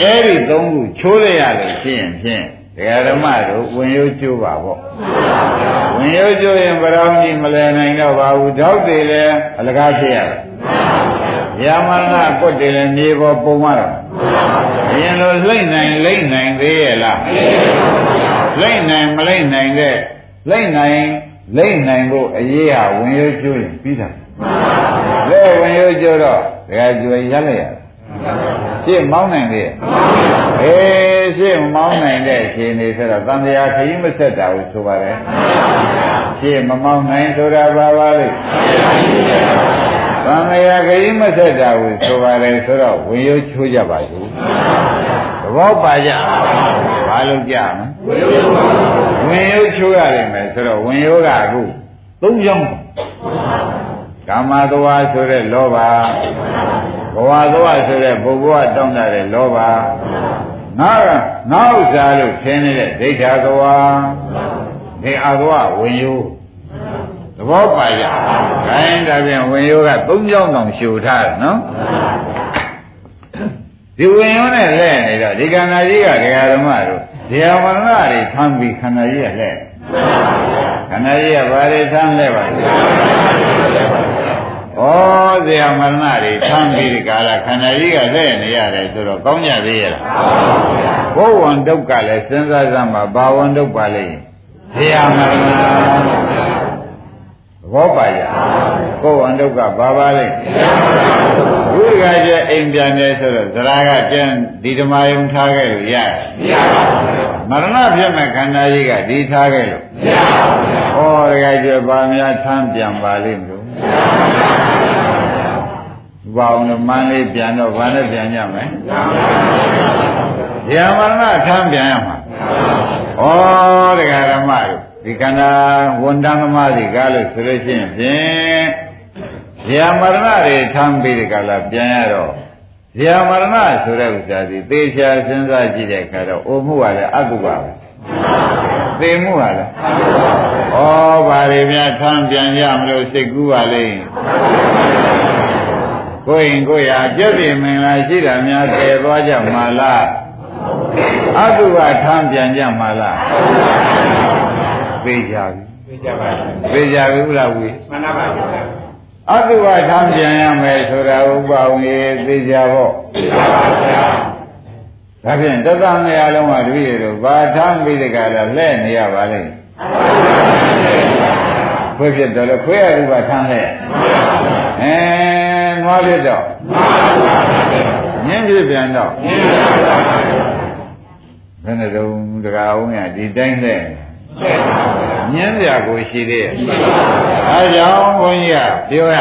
အဲ့ဒီသုံးခုချိုးလိုက်ရလို့ရှိရင်ဖြင့်တရားဓမ္မတို့ဝင်ရိုးကျိုးပါပေါ့ဝင်ရိုးကျိုးရင်ဘရောင်းကြီးမလဲနိုင်တော့ပါဘူးတောက်တွေလည်းအလကားဖြစ်ရတယ်ယာမရဏကွတ်တွေလည်းမြေပေါ်ပုံရတော့အရင်လိုလိမ့်နိုင်လိမ့်နိုင်သေးရဲ့လားလိမ့်နိုင်မလိမ့်နိုင်တဲ့လိမ့်နိုင် လိမ့်နိုင်ဖို့အရေးဟာဝင်ရိုးကျိုးရင်ပြီးတာလဲဝင်ရိုးကျိုးတော့ဒကာကျွေရလိုက်ရရှင်းမောင်းနိုင်သေးရဲ့အေးရှင်းမောင်းနိုင်တဲ့ရှင်နေဆိုတော့တန်တရားခရီးမဆက်တာကိုဆိုပါတယ်ရှင်းမမောင်းနိုင်ဆိုတာဘာပါလဲတန်တရားခရီးမဆက်တာကိုဆိုပါတယ်ဆိုတော့ဝင်ရိုးချိုးကြပါစို့သဘောပါကြဘာလို့ကြမလဲဝင်ရိုး ချိုးရတယ်မယ်ဆိုတော့ဝင်ရိုးကအခုသုံးကြောင်းကာမတဝါဆိုတဲ့လောဘဘဝသွားဆိုတဲ့ဘုဘဝတောင်းတတဲ့လောဘငါကငါဥစ္စာလို့ထင်နေတဲ့ဒိဋ္ဌာကဝါဒီအသွားဝင်ယိုးသဘောပါကြ။ခိုင်းဒါပြန်ဝင်ယိုးကသုံးကြောင်းတောင်ရှူထားတယ်နော်။ဒီဝင်ယိုးနဲ့လဲနေတော့ဒီကန္နာကြီးကဒကာဓမ္မတို့ ဒီအမရဏတွေဆမ်းပြီးခန္ဓာကြီးကလဲခန္ဓာကြီးကဘာတွေဆမ်းလဲပါလဲဩဇေယမရဏတွေဆမ်းပြီးဒီကာလခန္ဓာကြီးကလဲနေရတယ်ဆိုတော့ကောင်းကြသေးရဲ့လားဘုဝံဒုက္ခလည်းစဉ်းစားစမ်းပါဘာဝံဒုက္ခလဲဇေယမရဏသ ဘောပါရဘုဝံဒုက္ခဘာပါလဲဝိရကကျအိမ်ပြန်တယ်ဆိုတော့ဇရာကကျန်ဒီဓမ္မယုံထားခဲ့လို့ရမရပါဘူးမရဏဖြစ်မဲ့ခန္ဓာကြီးကဒီထားခဲ့လို့မရပါဘူးဩရကကျဘာများထမ်းပြန်ပါလိမ့်မလို့ဘာအောင်လို့မန်းလေးပြန်တော့ဘာနဲ့ပြန်ကြမလဲ။ဉာဏ်မရဏထမ်းပြန်ရမှာ။ဩတရားဓမ္မတို့ ဒီကန္နာဝန်တန်သမားတွေကားလို့ဆိုလို့ရှိရင်ဖြင့်ဉာဏ်မရဏတွေထမ်းပြီးဒီကလာပြန်ရတော့ဉာဏ်မရဏဆိုတဲ့ဥစ္စာဒီသေချာစဉ်းစားကြည့်တဲ့အခါတော့အိုမှုကလည်းအတုပါပဲ။သေမှုကလည်းဩဘာတွေများထမ်းပြန်ကြမလို့စိတ်ကူးပါလိမ့်ကိုယ်ရင်ကိုယ်ရာကြက်ပြင်းမင်္ဂလာရှိတာများတည်သွားကြမှာလားအတုကထမ်းပြန်ကြမှာလား သိကြပြီသိကြပါပြီသိကြပြီဘုရားဝီမှန်ပါပါအတုကထမ်းပြန်ရမယ်ဆိုတာဥပဝေသိကြဖို့သိပါပါဗျာဒါဖြင့်တသငရလုံးကတပည့်တို့ဘာထမ်းပြီးတကလားလဲ့နေရပါလိမ့်ခွေးဖြစ်တယ်လို့ခွေးရဥပထမ်းလဲအဲနွားဖြစ်တော့ညင်းဖြစ်ပြန်တော့ဘယ်နဲ့တုံးတကာအောင်ရဒီတိုင်းလဲ ညင်းပြကိုရှိသေးရဲ့အဲကြောင့်ဘုန်းကြီးကပြောရ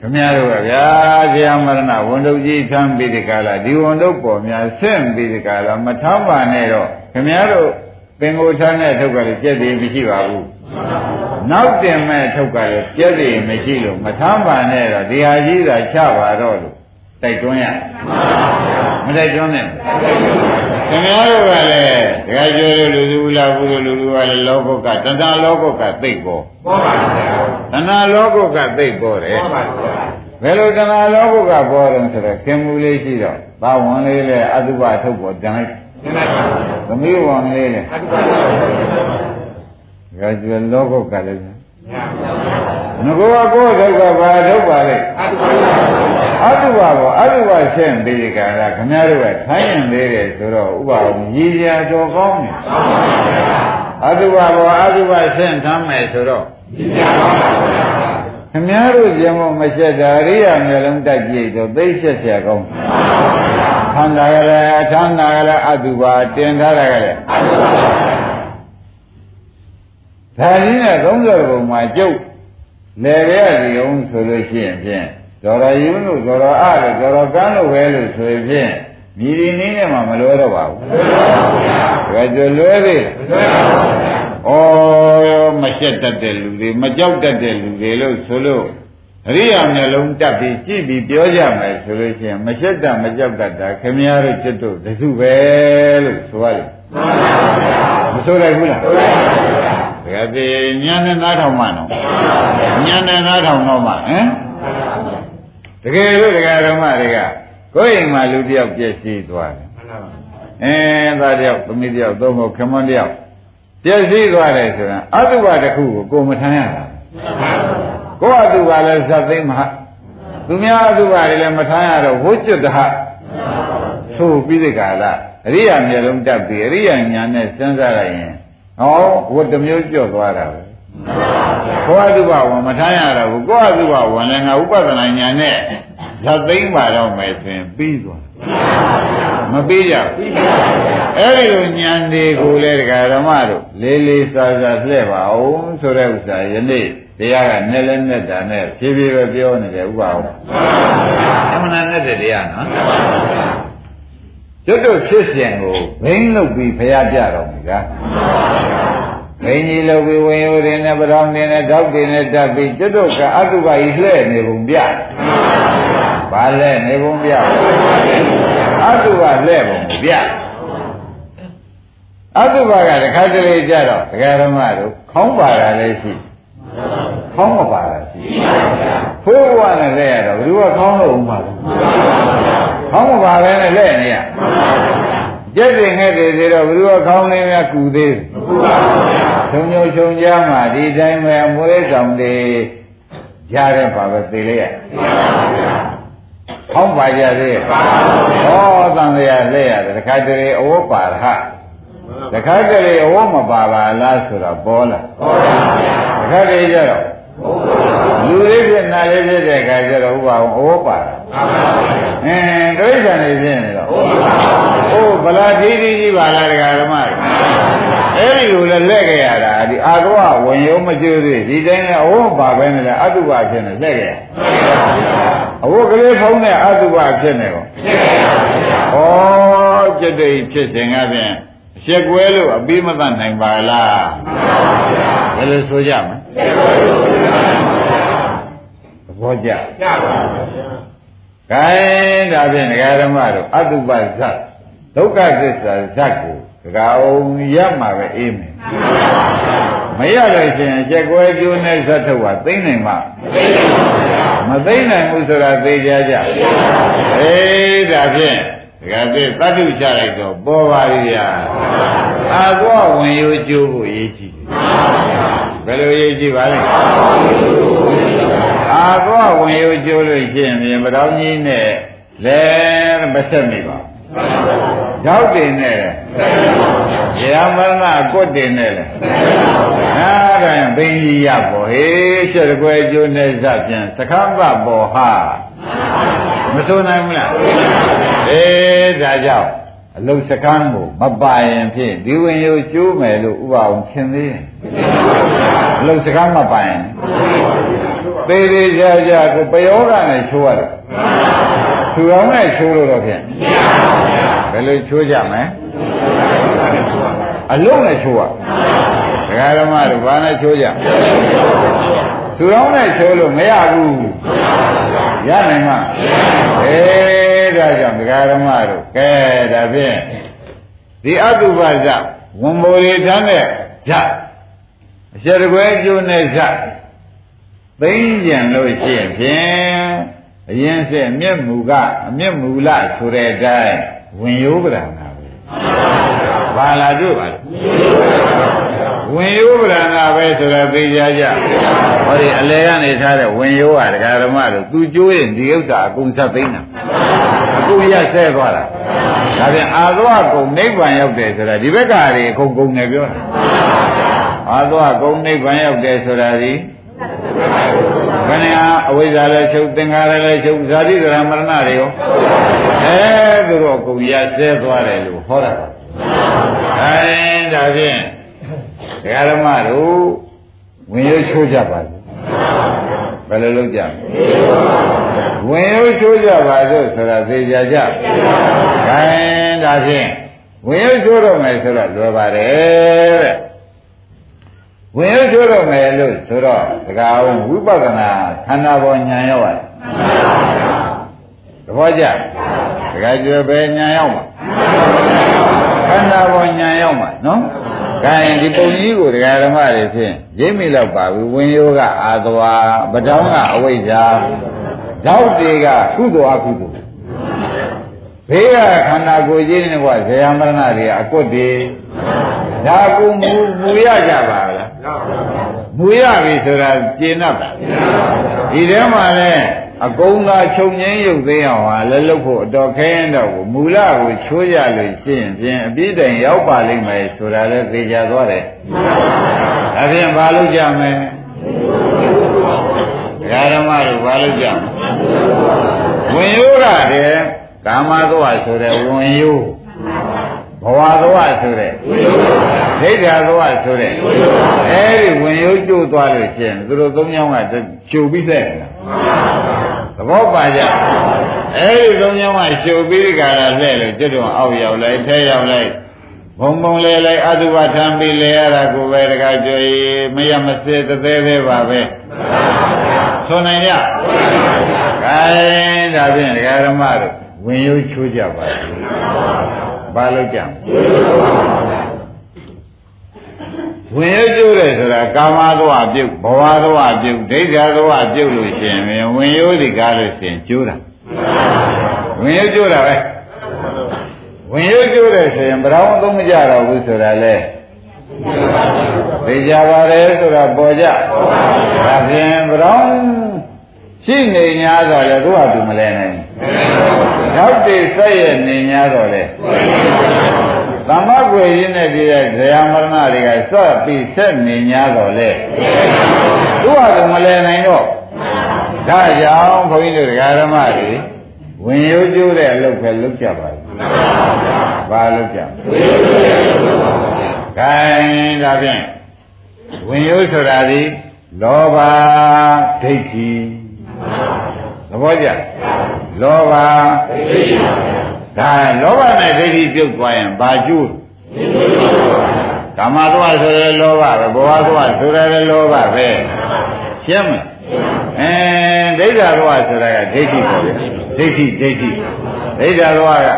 ခမည်းတော်ကဗျာဇေယမရဏဝန်တုပ်ကြီးထမ်းပြီးဒီကလာဒီဝန်တုပ်ပေါ်များဆင့်ပြီးဒီကလာမထမ်းပါနဲ့တော့ခမည်းတော်ပင်ကိုထမ်းတဲ့ထုတ်ကလေးပြည့်တည်မရှိပါဘူးနောက်တင်မဲ့ထုတ်ကလည်းပြည့်တည်မရှိလို့မထမ်းပါနဲ့တော့ဒီဟာကြီးသာချပါတော့လို့တိုက်တွန်းရမတိုက်တွန်းနဲ့ ခင်ဗျားတို့ကလည်းဒကာကျော်တို့လူလူလာဘူးလူလူကလည်းလောကုတ်ကတဏှာလောကုတ်ကသိပ်ပေါ်ပေါ်ပါဗျာတဏှာလောကုတ်ကသိပ်ပေါ်တယ်ပေါ်ပါဗျာဘယ်လိုတဏှာလောကုတ်ကပေါ်တယ်ဆိုတော့ခင်မူလေးရှိတော့ဘာဝင်လေးလဲအတုပထုတ်ပေါ်တန်လိုက်သမီးဝင်လေးလဲအတုပထုတ်ပေါ်ဒကာကျော်လောကုတ်ကလည်းဟ ငကောကောဒုက္ခဘာဒုက္ခလဲအတုပါဘောအတုပါရှင်းပြီးကြတာခမည်းတော်ကထိုင်းရင်သေးတယ်ဆိုတော့ဥပါဝရည်ရတော်ကောင်းတယ်အတုပါဘောအတုပါရှင်းထားမယ်ဆိုတော့ရည်ရတော်ပါဘုရားခမည်းတော်ကျင်မမချက်တာရိယာမျိုးလုံးတက်ကြည့်ဆိုသိချက်ချက်ကောင်းခန္ဓာကလည်းအထမ်းနာကလည်းအတုပါတင်ထားတာကလည်းအတုပါဒါရင်းနဲ့30ဘုံမှာကျုပ် လေရရစီအောင်ဆိုလို့ရှိရင်ဖြင့်ဒေါ်ရယူလို့ဒေါ်ရအလို့ဒေါ်ရကန်းလို့ပဲလို့ဆိုရင်ဖြင့်မြည်ဒီနည်းနဲ့မှမလွဲတော့ပါဘူးမလွဲပါဘူးဗျာဒါကြလွဲသေးမလွဲပါဘူးဗျာဩမချက်တတ်တဲ့လူတွေမကြောက်တတ်တဲ့လူတွေလို့ဆိုလို့အရိယာမျက်လုံးတက်ပြီးကြည့်ပြီးပြောကြမယ်ဆိုလို့ရှိရင်မချက်တတ်မကြောက်တတ်တာခင်ဗျားတို့จิตတို့တစုပဲလို့ဆိုရလိမ့်မဆိုလိုက်ဘူးလားဆိုလိုက်ပါဘူးဗျာ ဒါကြည့်ညာနဲ့နားထောင်မှနော်ညာနဲ့နားထောင်တော့မှဟမ်တကယ်လို့တရားဓမ္မတွေကကိုယ်အိမ်မှာလူတယောက်ပြည့်စည်သွားတယ်အဲသားတယောက်သမီးတယောက်သုံးဖို့ခမွန်းတယောက်ပြည့်စည်သွားတယ်ဆိုတာအတုပတစ်ခုကိုကိုမထမ်းရတာကိုယ်အတုပလည်းဇတ်သိမ်းမှာသူများအတုပတွေလည်းမထမ်းရတော့ဝိကျွတ်တဟဆိုပြီးတဲ့ကာလအရိယာမျက်လုံးတက်ပြီးအရိယာညာနဲ့စဉ်းစားလိုက်ရင် ဟောဝတ်တစ်မျိုးကြော့သွားတာပဲကိုယ်အတုပဝင်မထမ်းရတော့ဘူးကိုယ်အတုပဝင်လည်းငါဥပဒနာညာနဲ့ဇတ်သိမ်းပါတော့မယ်ဆိုရင်ပြီးသွားမပြီးကြဘူးအဲ့ဒီလိုဉာဏ်တွေကိုလည်းဒကာဓမ္မတို့လေးလေးစားစားလှည့်ပါအောင်ဆိုတဲ့ဥစ္စာယနေ့တရားကနဲ့လဲနဲ့တာနဲ့ဖြည်းဖြည်းပဲပြောနေတယ်ဥပအောင်အမှန်နဲ့တဲ့တရားနော် ကျွတ်တို့ဖြစ်စဉ်ကိုဘိန်းလုပ်ပြီးဖျားပြတော်မူကားဘိန်းကြီးလုပ်ပြီးဝင်ရိုးတွေနဲ့ပရောင်းတွေနဲ့ဓောက်တွေနဲ့တက်ပြီးကျွတ်တို့ကအတုပကြီးလှဲ့နေပုံပြဘာလဲနေပုံပြအတုပလှဲ့ပုံပြအတုပကတခါတလေကြတော့ဒကာဓမ္မတို့ခေါင်းပါတာလည်းရှိခေါင်းမပါတာရှိဖိုးဘဝနဲ့လဲရတော့ဘယ်သူကခေါင်းလို့ဥမှာလဲခေါင်းမပါပဲနဲ့လဲနေရ ကျက်တင်ခဲ့တယ်ဆိုတော့ဘယ်သူကခေါင်းလေးများကူသေးလဲမကူပါဘူးဗျာချုံချုံချုံကြမှာဒီတိုင်းပဲအမွေးဆောင်တွေရတဲ့ပါပဲသိလိုက်ရခေါင်းပါကြသေးရဲ့ဟောတန်ရလဲရတယ်တခါတလေအဝတ်ပါရဟတခါတလေအဝတ်မပါပါလားဆိုတော့ပေါ်လာပေါ်ပါဗျာတခါတလေကျတော့လူလေးဖြစ်နာလေးဖြစ်တဲ့အခါကျတော့ဥပအောင်အဝတ်ပါတာအင်းတိရစ္ဆာန်တွေဖြစ်နေတော့ ဟိုဗလာသီးသီးကြီးပါလားတရားဓမ္မတွေအဲ့ဒီလိုလဲလက်ကြရတာဒီအာကဝဝင်ရုံမကျွသေးဒီတိုင်းနဲ့အဝတ်ပါပဲနဲ့အတုပဖြစ်နေလက်ကြရအဝတ်ကလေးဖုံးတဲ့အတုပဖြစ်နေကောဩจิตတိဖြစ်စဉ်ကဖြင့်ရှက်ကွဲလို့အပြီးမသတ်နိုင်ပါလားဘယ်လိုဆိုကြမလဲသဘောကျကျပါဘူး။ခိုင်းဒါဖြင့်ဒကာဓမ္မတို့အတုပဇတ် ဒုက္ခသစ္စာဇတ်ကိုဒကာအောင်ရမှာပဲအေးမယ်။မရလို့ရှိရင်ရှက်ကွဲကျိုးနဲ့ဇတ်ထုတ်ပါသိမ့်နိုင်မှာမသိနိုင်ဘူးဆိုတာသိကြကြ။အေးဒါဖြင့်ဒကာသိသတ္တုချလိုက်တော့ပေါ်ပါလိရာ။အာကောဝင်ရိုးကျိုးကိုရေးကြည့်ဘယ်လိုရေးကြည့်ပါလဲအာကောဝင်ရိုးကျိုးလို့ရှိရင်ပြင်ပတော်ကြီးနဲ့လဲမဆက်မိပါ ရောက်တင်နဲ့ရမရဏကွတ်တင်နဲ့လေဟာဒါဘိန်းကြီးရပေါ်ဟေးရှက်ကွယ်ကျိုးနဲ့ဇပြန်သခမ်းပပေါ်ဟာမဆိုနိုင်ဘူးလားအေးဒါကြောင့်အလုစကမ်းကိုမပါရင်ဖြင့်ဒီဝင်ရိုးကျိုးမယ်လို့ဥပအောင်သင်သေးတယ်အလုစကမ်းမပါရင်သေးသေးကြကြကိုပယောဂနဲ့ချိုးရတယ် သူတော်နဲ့ချိုးလို့တော့ဖြင့်ဘယ်လိုချိုးကြမလဲအလုံးနဲ့ချိုးရဒကာဓမ္မတို့ဘာနဲ့ချိုးကြသူတော်နဲ့ချိုးလို့မရဘူးရနိုင်မှာအေးဒါကြောင့်ဒကာဓမ္မတို့ကဲဒါဖြင့်ဒီအတုပဇဝန်မိုလီထမ်းတဲ့ဇအရှရကွဲကျိုးနဲ့ဇသိမ့်ကြံလို့ရှိရင်ဖြင့် အရင်စစ်အမျက်မူကအမျက်မူလဆိုတဲ့အတိုင်းဝင်ရိုးပဒနာပဲဘာလာတို့ပါလဲဝဝင်ရိုးဗရဏပဲဆိုတာသိကြကြဟောဒီအလဲကနေထားတဲ့ဝင်ရိုးဟာဒကာဓမ္မတို့သူကျိုးရင်ဒီဥစ္စာအကုန်ဆက်သိမ်းတာအကုန်ရဆဲသွားတာဒါပြန်အာသောကုံနိဗ္ဗာန်ရောက်တယ်ဆိုတာဒီဘက်ကတွေအကုန်ကုန်နေပြောတာအာသောကုံနိဗ္ဗာန်ရောက်တယ်ဆိုတာဒီ ခဏအဝိဇ္ဇာလည်းချုပ်သင်္ခါရလည်းချုပ်ဇာတိဒရာမရဏတွေရောအဲသူတို့အကုန်ရဆဲသွားတယ်လို့ဟောတာအဲဒါဖြင့်ဒကာဓမ္မတို့ဝင်ရွှချိုးကြပါစေဘယ်လိုလုပ်ကြဝင်ရွှချိုးကြပါစို့ဆိုတာသိကြကြခိုင်းဒါဖြင့်ဝင်ရွှချိုးတော့မယ်ဆိုတော့လွယ်ပါတယ်တဲ့ ဝင်ရွှချိုးတော့မယ်လို့ဆိုတော့ဒကာအောင်ဝိပဿနာခန္ဓာပေါ်ဉာဏ်ရောက်ရတယ်သဘောကျဒကာကျွယ်ပဲဉာဏ်ရောက်မှာခန္ဓာပေါ်ဉာဏ်ရောက်မှာနော်ဒါရင်ဒီပုံကြီးကိုတရားဓမ္မတွေဖြင့်ရိပ်မိလောက်ပါပြီဝင်းယောကအာသဝါပတောင်းကအဝိဇ္ဇာဓောက်တွေကကုသိုလ်အကုသိုလ်ဘေးကခန္ဓာကိုယ်ကြီးနဲ့ကဇေယမရဏတွေအကွတ်တွေဒါကူမူမူရကြပါလား မူရပြီဆိုတာကျင့်납တာဒီထဲမှာလဲအကုံးသာချုပ်ငင်းရုပ်သိမ်းအောင်ဟာလည်းလုပ်ဖို့အတော်ခဲရင်တော့မူလကိုချိုးရလို့ရှိရင်ဖြင့်အပြည့်တိုင်ရောက်ပါလိမ့်မယ်ဆိုတာလည်းသိကြသွားတယ်။ဒါဖြင့်ဘာလုပ်ကြမလဲ။ဓမ္မတို့ဘာလုပ်ကြမလဲ။ဝင်ရိုးကတည်းကာမသောဆိုတဲ့ဝင်ရိုး ဘဝသောဆိုတဲ့ဒိဋ္ဌာသောဆိုတဲ့အဲဒီဝင်ရိုးကျိုးသွားလို့ရှိရင်သူတို့သုံးယောက်ကကျုပ်ပြီးတဲ့သဘောပါကြအဲဒီသုံးယောက်ကကျုပ်ပြီးကြတာလဲလို့ကျွတ်တော်အောက်ရောက်လိုက်ထဲရောက်လိုက်ဘုံဘုံလဲလိုက်အတုဝထံပြီးလဲရတာကိုပဲတခါကြွေမရမစဲတသေးသေးပါပဲဆိုနိုင်ကြခိုင်းဒါဖြင့်ဒကာဓမ္မတို့ ဝင်ရိုးချိုးကြပါဘာလို့ကြံဝင်ရကျိုးတယ်ဆိုတာကာမသောအပြုတ်ဘဝသောအပြုတ်ဒိဋ္ဌာသောအပြုတ်လို့ရှင်ဝင်ရိုးဒီကားလို့ရှင်ကျိုးတာဝင်ရကျိုးတာပဲဝင်ရကျိုးတယ်ဆိုရင်ဘယ်တော့သုံးမကြတော့ဘူးဆိုတာလေသိကြပါတယ်ဆိုတာပေါ်ကြဒါဖြင့်ဘယ်တော့ရှိနေ냐ဆိုတော့သူ့ဟာသူမလဲနိုင် နောက်တည်ဆက်ရနေ냐တော့လေသမ္မကွယ်ရင်းနဲ့ပြည့်တဲ့ဇယမရဏတွေကစော့ပြီးဆက်နေ냐တော့လေသူ့ဟာသူမလဲနိုင်တော့ဒါကြောင့်ဘုန်းကြီးတို့ဒကာဓမ္မတွေဝင်ရိုးကျိုးတဲ့အလုပ်ပဲလုပ်ကြပါဘူးဘာလုပ်ကြဂိုင်းဒါဖြင့်ဝင်ရိုးဆိုတာဒီလောဘဒိဋ္ဌိသဘောကျ လောဘဒိဋ္ဌိဒါလောဘနဲ့ဒိဋ္ဌိပြုတ်သွားရင်ဘာကျိုးကာမသွားဆိုရလောဘပဲဘဝသွားဆိုရလောဘပဲရှင်းမလားအဲဒိဋ္ဌာသွားဆိုတာကဒိဋ္ဌိပေါ့ဗျဒိဋ္ဌိဒိဋ္ဌိဒိဋ္ဌာသွားက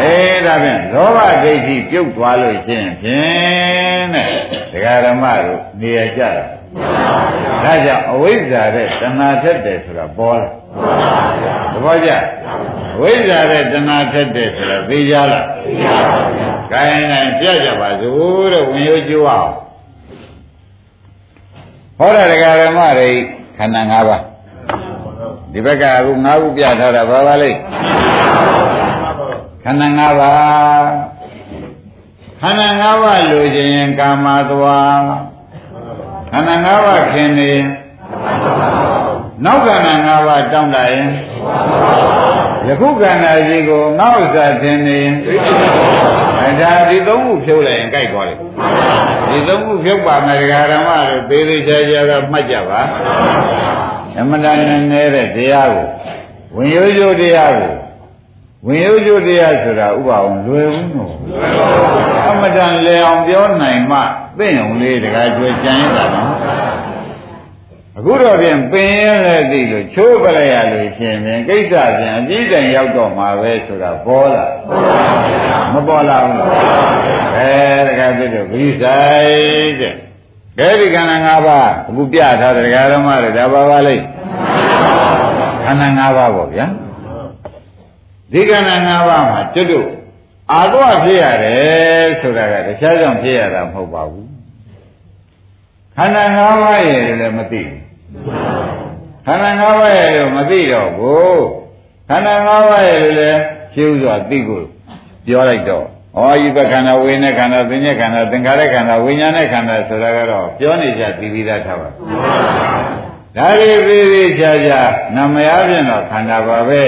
အဲဒါဖြင့်လောဘဒိဋ္ဌိပြုတ်သွားလို့ရှင်းဖြင့်တဲ့ဒကာဓမ္မတို့နေရကြတာဒါကြောင့်အဝိဇ္ဇာတဲ့တဏှာထက်တယ်ဆိုတာပေါ်လာ သဘောကျဝိဇ္ဇာတဲ့တဏှာထက်တယ်ဆိုတာသိကြလားသိပါပါဘုရား။ခိုင်းနိုင်ပြကြပါစို့တဲ့ဝင်ရိုးကျိုးအောင်ဟောတာတရားဓမ္မတွေခန္ဓာ၅ပါးဒီဘက်ကအခု၅ခုပြထားတာဘာပါလဲခန္ဓာ၅ပါးခန္ဓာ၅ပါးလိုချင်ရင်ကာမသွားခန္ဓာ၅ပါးခင်နေ နောက်ခန္ဓာ၅ပါးတောင်းတရင်ယခုခန္ဓာကြီးကိုငါ့ဥစ္စာထင်နေအဲဒါဒီသုံးခုဖြုတ်လိုက်ရင်ကြိုက်သွားတယ်ဒီသုံးခုဖြုတ်ပါမယ်ဒကာဓမ္မတို့သေးသေးချာချာတော့မှတ်ကြပါအမတန်နဲ့နေတဲ့တရားကိုဝင်ရိုးရိုးတရားကိုဝင်ရိုးရိုးတရားဆိုတာဥပအောင်လွယ်ဘူးနော်အမတန်လေအောင်ပြောနိုင်မှသိအောင်လေးတခါကျွေးကြံရတာနော် အခုတော့ပြင်ပင်ရလည်းသိလို့ချိုးပလိုက်ရလို့ရှင်ဖြင့်ကိစ္စပြန်အကြီးတန်ရောက်တော့မှာပဲဆိုတာပေါ်လာမပေါ်လာဘူးအဲတခါပြတော့ဂိဆိုင်တဲ့ကဲဒီခန္ဓာ၅ပါးအခုပြထားတဲ့ဒကာဓမ္မတွေဒါပါပါလိမ့်ခန္ဓာ၅ပါးပေါ့ဗျာဒီခန္ဓာ၅ပါးမှာကျွတ်တို့အာတော့ဖြစ်ရတယ်ဆိုတာကတခြားကြောင့်ဖြစ်ရတာမဟုတ်ပါဘူးန္ဓာ၅ပါးရဲ့လည်းမသိဘူး ခန္ဓာ၅ပါးရဲ့လို့မသိတော့ဘူးခန္ဓာ၅ပါးရဲ့လည်းရှင်းဥစွာသိဖို့ပြောလိုက်တော့ဩယိပခန္ဓာဝိညာဉ်ခန္ဓာသင်္ညခန္ဓာသင်္ခါရခန္ဓာဝိညာဉ်နဲ့ခန္ဓာဆိုတာကတော့ပြောနေကြသိပြီးသားထားပါဒါတွေပြီးပြီးချာချာနာမယဖြင့်တော့ခန္ဓာပါပဲ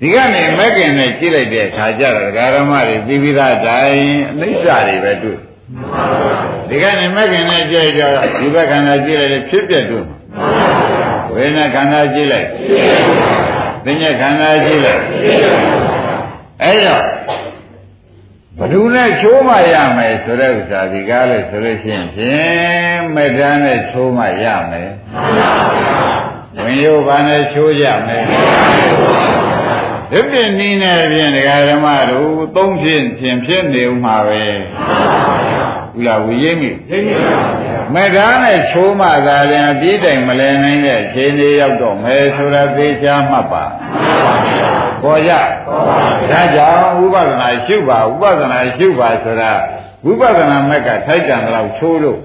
ဒီကနေမက်ကင်နဲ့ကြည့်လိုက်တဲ့အခါကျတော့ဒကာရမတွေသိပြီးသားတိုင်းအနိစ္စတွေပဲတွေ့ဒီကနေမက်ကင်နဲ့ကြည့်ကြတော့ဒီဘက်ခန္ဓာကြည့်လိုက်တဲ့ဖြစ်ပြတွေ့ ဝေဒနာခန္ဓာကြည့်လိုက်သင်္ညခန္ဓာကြည့်လိုက်အဲ့တော့ဘ누구နဲ့ချိုးမှရမယ်ဆိုတဲ့ဥစ္စာဒီကားလို့ဆိုလို့ရှိရင်ဖြင့်မေတ္တာနဲ့ချိုးမှရမယ်ဝင်ရုပ်ဘာနဲ့ချိုးကြမယ်ဒီပြင်းနည်းနဲ့ဖြင့်ဒကာဓမ္မတို့သုံးဖြင့်ဖြင့်ဖြစ်နေဥမှာပဲဘူးလားဝိရိမိ မေတ္တာနဲ့ချိုးမှသာလည်းအပြည့်တိုင်မလဲနိုင်တဲ့ခြေနေရောက်တော့မယ်ဆိုတာသိချာမှတ်ပါပေါ်ကြဒါကြောင့်ဝိပဿနာရှုပါဝိပဿနာရှုပါဆိုတာဝိပဿနာမက်ကထိုက်တန်တော့ချိုးလို့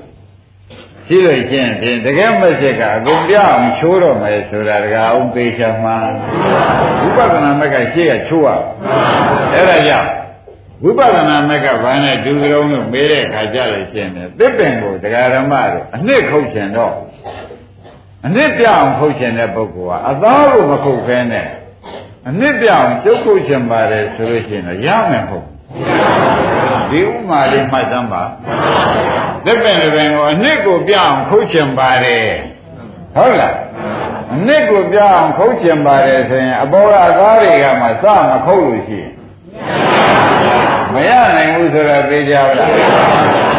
ရှိလို့ချင်းဖြင့်တကယ်မက်စစ်ကအကုန်ပြအောင်ချိုးတော့မယ်ဆိုတာတကအောင်သိချာမှဝိပဿနာမက်ကရှေ့ကချိုးရအဲ့ဒါကြောင့် ဝိပဿနာမက်ကဘာနဲ့ဒုစရုံးလို့မေးတဲ့အခါကြလို့ရှင်းတယ်သစ်ပင်ကိုတရားဓမ္မတို့အနှစ်ခုတ်ချင်တော့အနှစ်ပြအောင်ခုတ်ချင်တဲ့ပုဂ္ဂိုလ်ကအသားကိုမခုတ်ခဲနဲ့အနှစ်ပြအောင်ကျုပ်ခုတ်ချင်ပါတယ်ဆိုလို့ရှိရင်တော့ရမယ်ဟုတ်ဒီဥမာလေးမှတ်သမ်းပါသစ်ပင်တစ်ပင်ကိုအနှစ်ကိုပြအောင်ခုတ်ချင်ပါတယ်ဟုတ်လားအနှစ်ကိုပြအောင်ခုတ်ချင်ပါတယ်ဆိုရင်အပေါ်ကအသားတွေကမှစမခုတ်လို့ရှိရင် မရနိုင်ဘူးဆိုတော့သိကြပါလား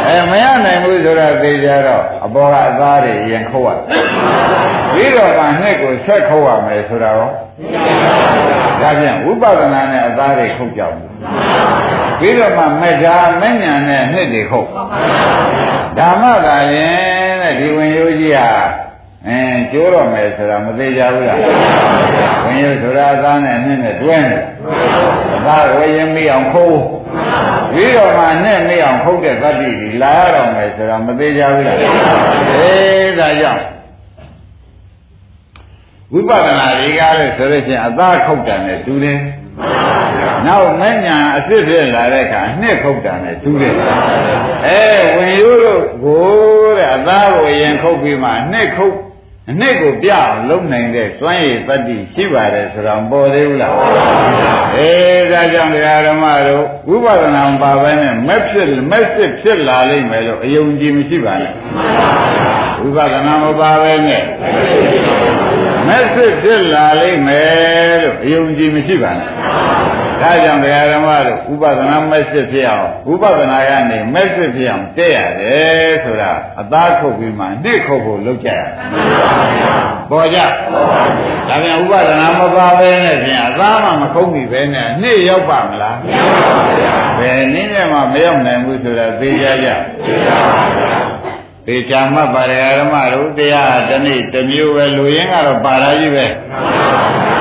အဲမရနိုင်ဘူးဆိုတော့သိကြတော့အပေါ်ကအသားတွေရင်ခုတ်ရပြီးတော့မှနှစ်ကိုဆက်ခုတ်ရမယ်ဆိုတာရောဒါပြန်ဝိပဿနာနဲ့အသားတွေခုတ်ကြဘူးပြီးတော့မှမေတ္တာမဉ္ဇဏ်နဲ့နှစ်တွေခုတ်ဓမ္မသာရင်တဲ့ဒီဝင်ရိုးကြီးဟာ အင်းကျိုးတော့မယ်ဆိုတာမသေးကြဘူးလားဝင်ရိုးဆိုတာအသားနဲ့နှစ်နဲ့တွဲနေအသားဝေရင်မိအောင်ခုတ်ပြီးတော့မှနဲ့မိအောင်ခုတ်တဲ့သတ္တိကြီးလာရတော့မယ်ဆိုတာမသေးကြဘူးလားအေးဒါကြောင့်ဝိပဿနာတွေကလည်းဆိုလို့ချင်းအသားခုတ်တယ်နဲ့တူတယ်နောက်မညာအစ်စ်ဖြစ်လာတဲ့အခါအနှစ်ခုတ်တာနဲ့တူတယ်အဲဝင်ရိုးတို့ကိုတဲ့အသားကိုရင်ခုတ်ပြီးမှအနှစ်ခုတ် အနှစ်ကိုပြအောင်လုံနိုင်တဲ့စွမ်းရည်တတ္တိရှိပါတယ်ဆိုတော့ပေါ်သေးဘူးလားအေးဒါကြောင့်တရားဓမ္မတို့ဝိပဿနာမပါဘဲနဲ့မက်ဖြစ်မက်စစ်ဖြစ်လာလိမ့်မယ်လို့အယုံကြည်မရှိပါနဲ့ဝိပဿနာမပါဘဲနဲ့ မက်စစ်ဖြစ်လာလိမ့်မယ်လို့အယုံကြည်မရှိပါနဲ့ဒါကြောင့်တရားဓမ္မတို့ဥပဒနာမက်စစ်ဖြစ်အောင်ဥပဒနာကနေမက်စစ်ဖြစ်အောင်တက်ရတယ်ဆိုတာအသားခုတ်ပြီးမှနှိခုတ်ဖို့လုပ်ကြရတယ်ပေါ်ကြဒါပြန်ဥပဒနာမပါဘဲနဲ့ဖြင့်အသားမှမခုတ်မိပဲနဲ့နှိရောက်ပါမလားမရောက်ပါဘူးဗျာဘယ်နည်းနဲ့မှမရောက်နိုင်ဘူးဆိုတာသိကြကြသိပါပါဗျာ သေချာမှတ်ပါတယ်အရမတို့တရားတနေ့တစ်မျိုးပဲလူရင်းကတော့ပါလာကြီးပဲ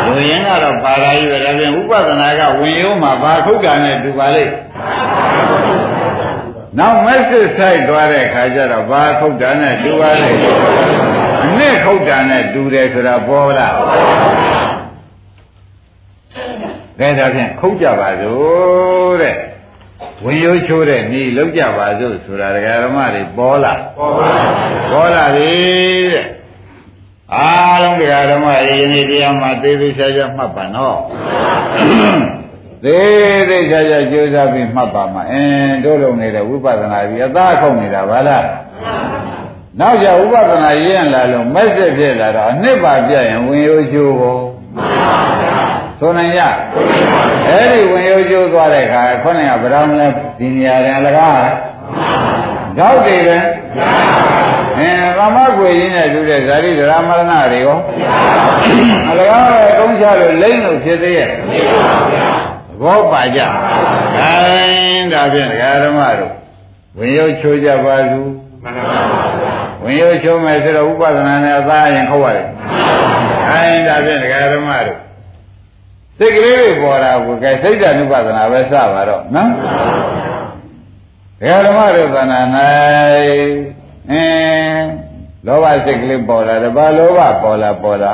လူရင်းကတော့ပါလာကြီးပဲဒါပြင်ဥပဒနာကဝင်ရုံးမှာဘာခုတ်ကံနဲ့တူပါလိမ့်နောက်မက်ဆစ်ဆိုင်သွားတဲ့ခါကျတော့ဘာခုတ်တာနဲ့တူပါလိမ့်အနည်းခုတ်တာနဲ့တူတယ်ဆိုတာပေါ်လားကဲဒါဖြင့်ခုတ်ကြပါစို့တဲ့ ဝင်ရိုးချိုးတဲ့ဤလောက်ကြပါစို့ဆိုတာဒကာဓမ္မတွေပေါ်လာပေါ်ပါပေါ်လာပြီတဲ့အားလုံးဒကာဓမ္မတွေယနေ့တရားမှာသေသေးချာချာမှတ်ပါနော်သေးသေးချာချာကြိုးစားပြီးမှတ်ပါမှာအင်းတို့လုံနေတဲ့ဝိပဿနာကြီးအသားခုံနေတာဗလားနောက်ကြဥပဒနာရရင်လာလို့မက်ဆက်ဖြစ်လာတော့အနှစ်ပါပြရင်ဝင်ရိုးချိုးဖို့ ဆိုနိုင်ကြအဲ့ဒီဝင်ရိုးကျိုးသွားတဲ့အခါခုနကဗရောင်းလဲဒီနေရာရင်အလကားဓောက်တွေပဲအင်းကမကွေရင်းနဲ့တူတဲ့ဇာတိဒရာမရဏတွေရောအလကားပဲကုန်းချလို့လိမ့်လို့ဖြစ်သေးရဲ့ဘောပါကြအဲဒါဖြင့်ဒကာဓမ္မတို့ဝင်ရိုးချိုးကြပါစုမှန်ပါပါဝင်ရိုးချိုးမယ်ဆိုတော့ဥပဒနာနဲ့အသားရင်ခေါ်ရတယ်အဲဒါဖြင့်ဒကာဓမ္မတို့ စိတ်ကလေးတွေပေါ်တာကိုကဲစိတ်ဓာတ်ဥပဒနာပဲစပါတော့နော်ဘယ်ဓမ္မရုပ်သနာ၌အင်းလောဘစိတ်ကလေးပေါ်လာတယ်ဘာလောဘပေါ်လာပေါ်လာ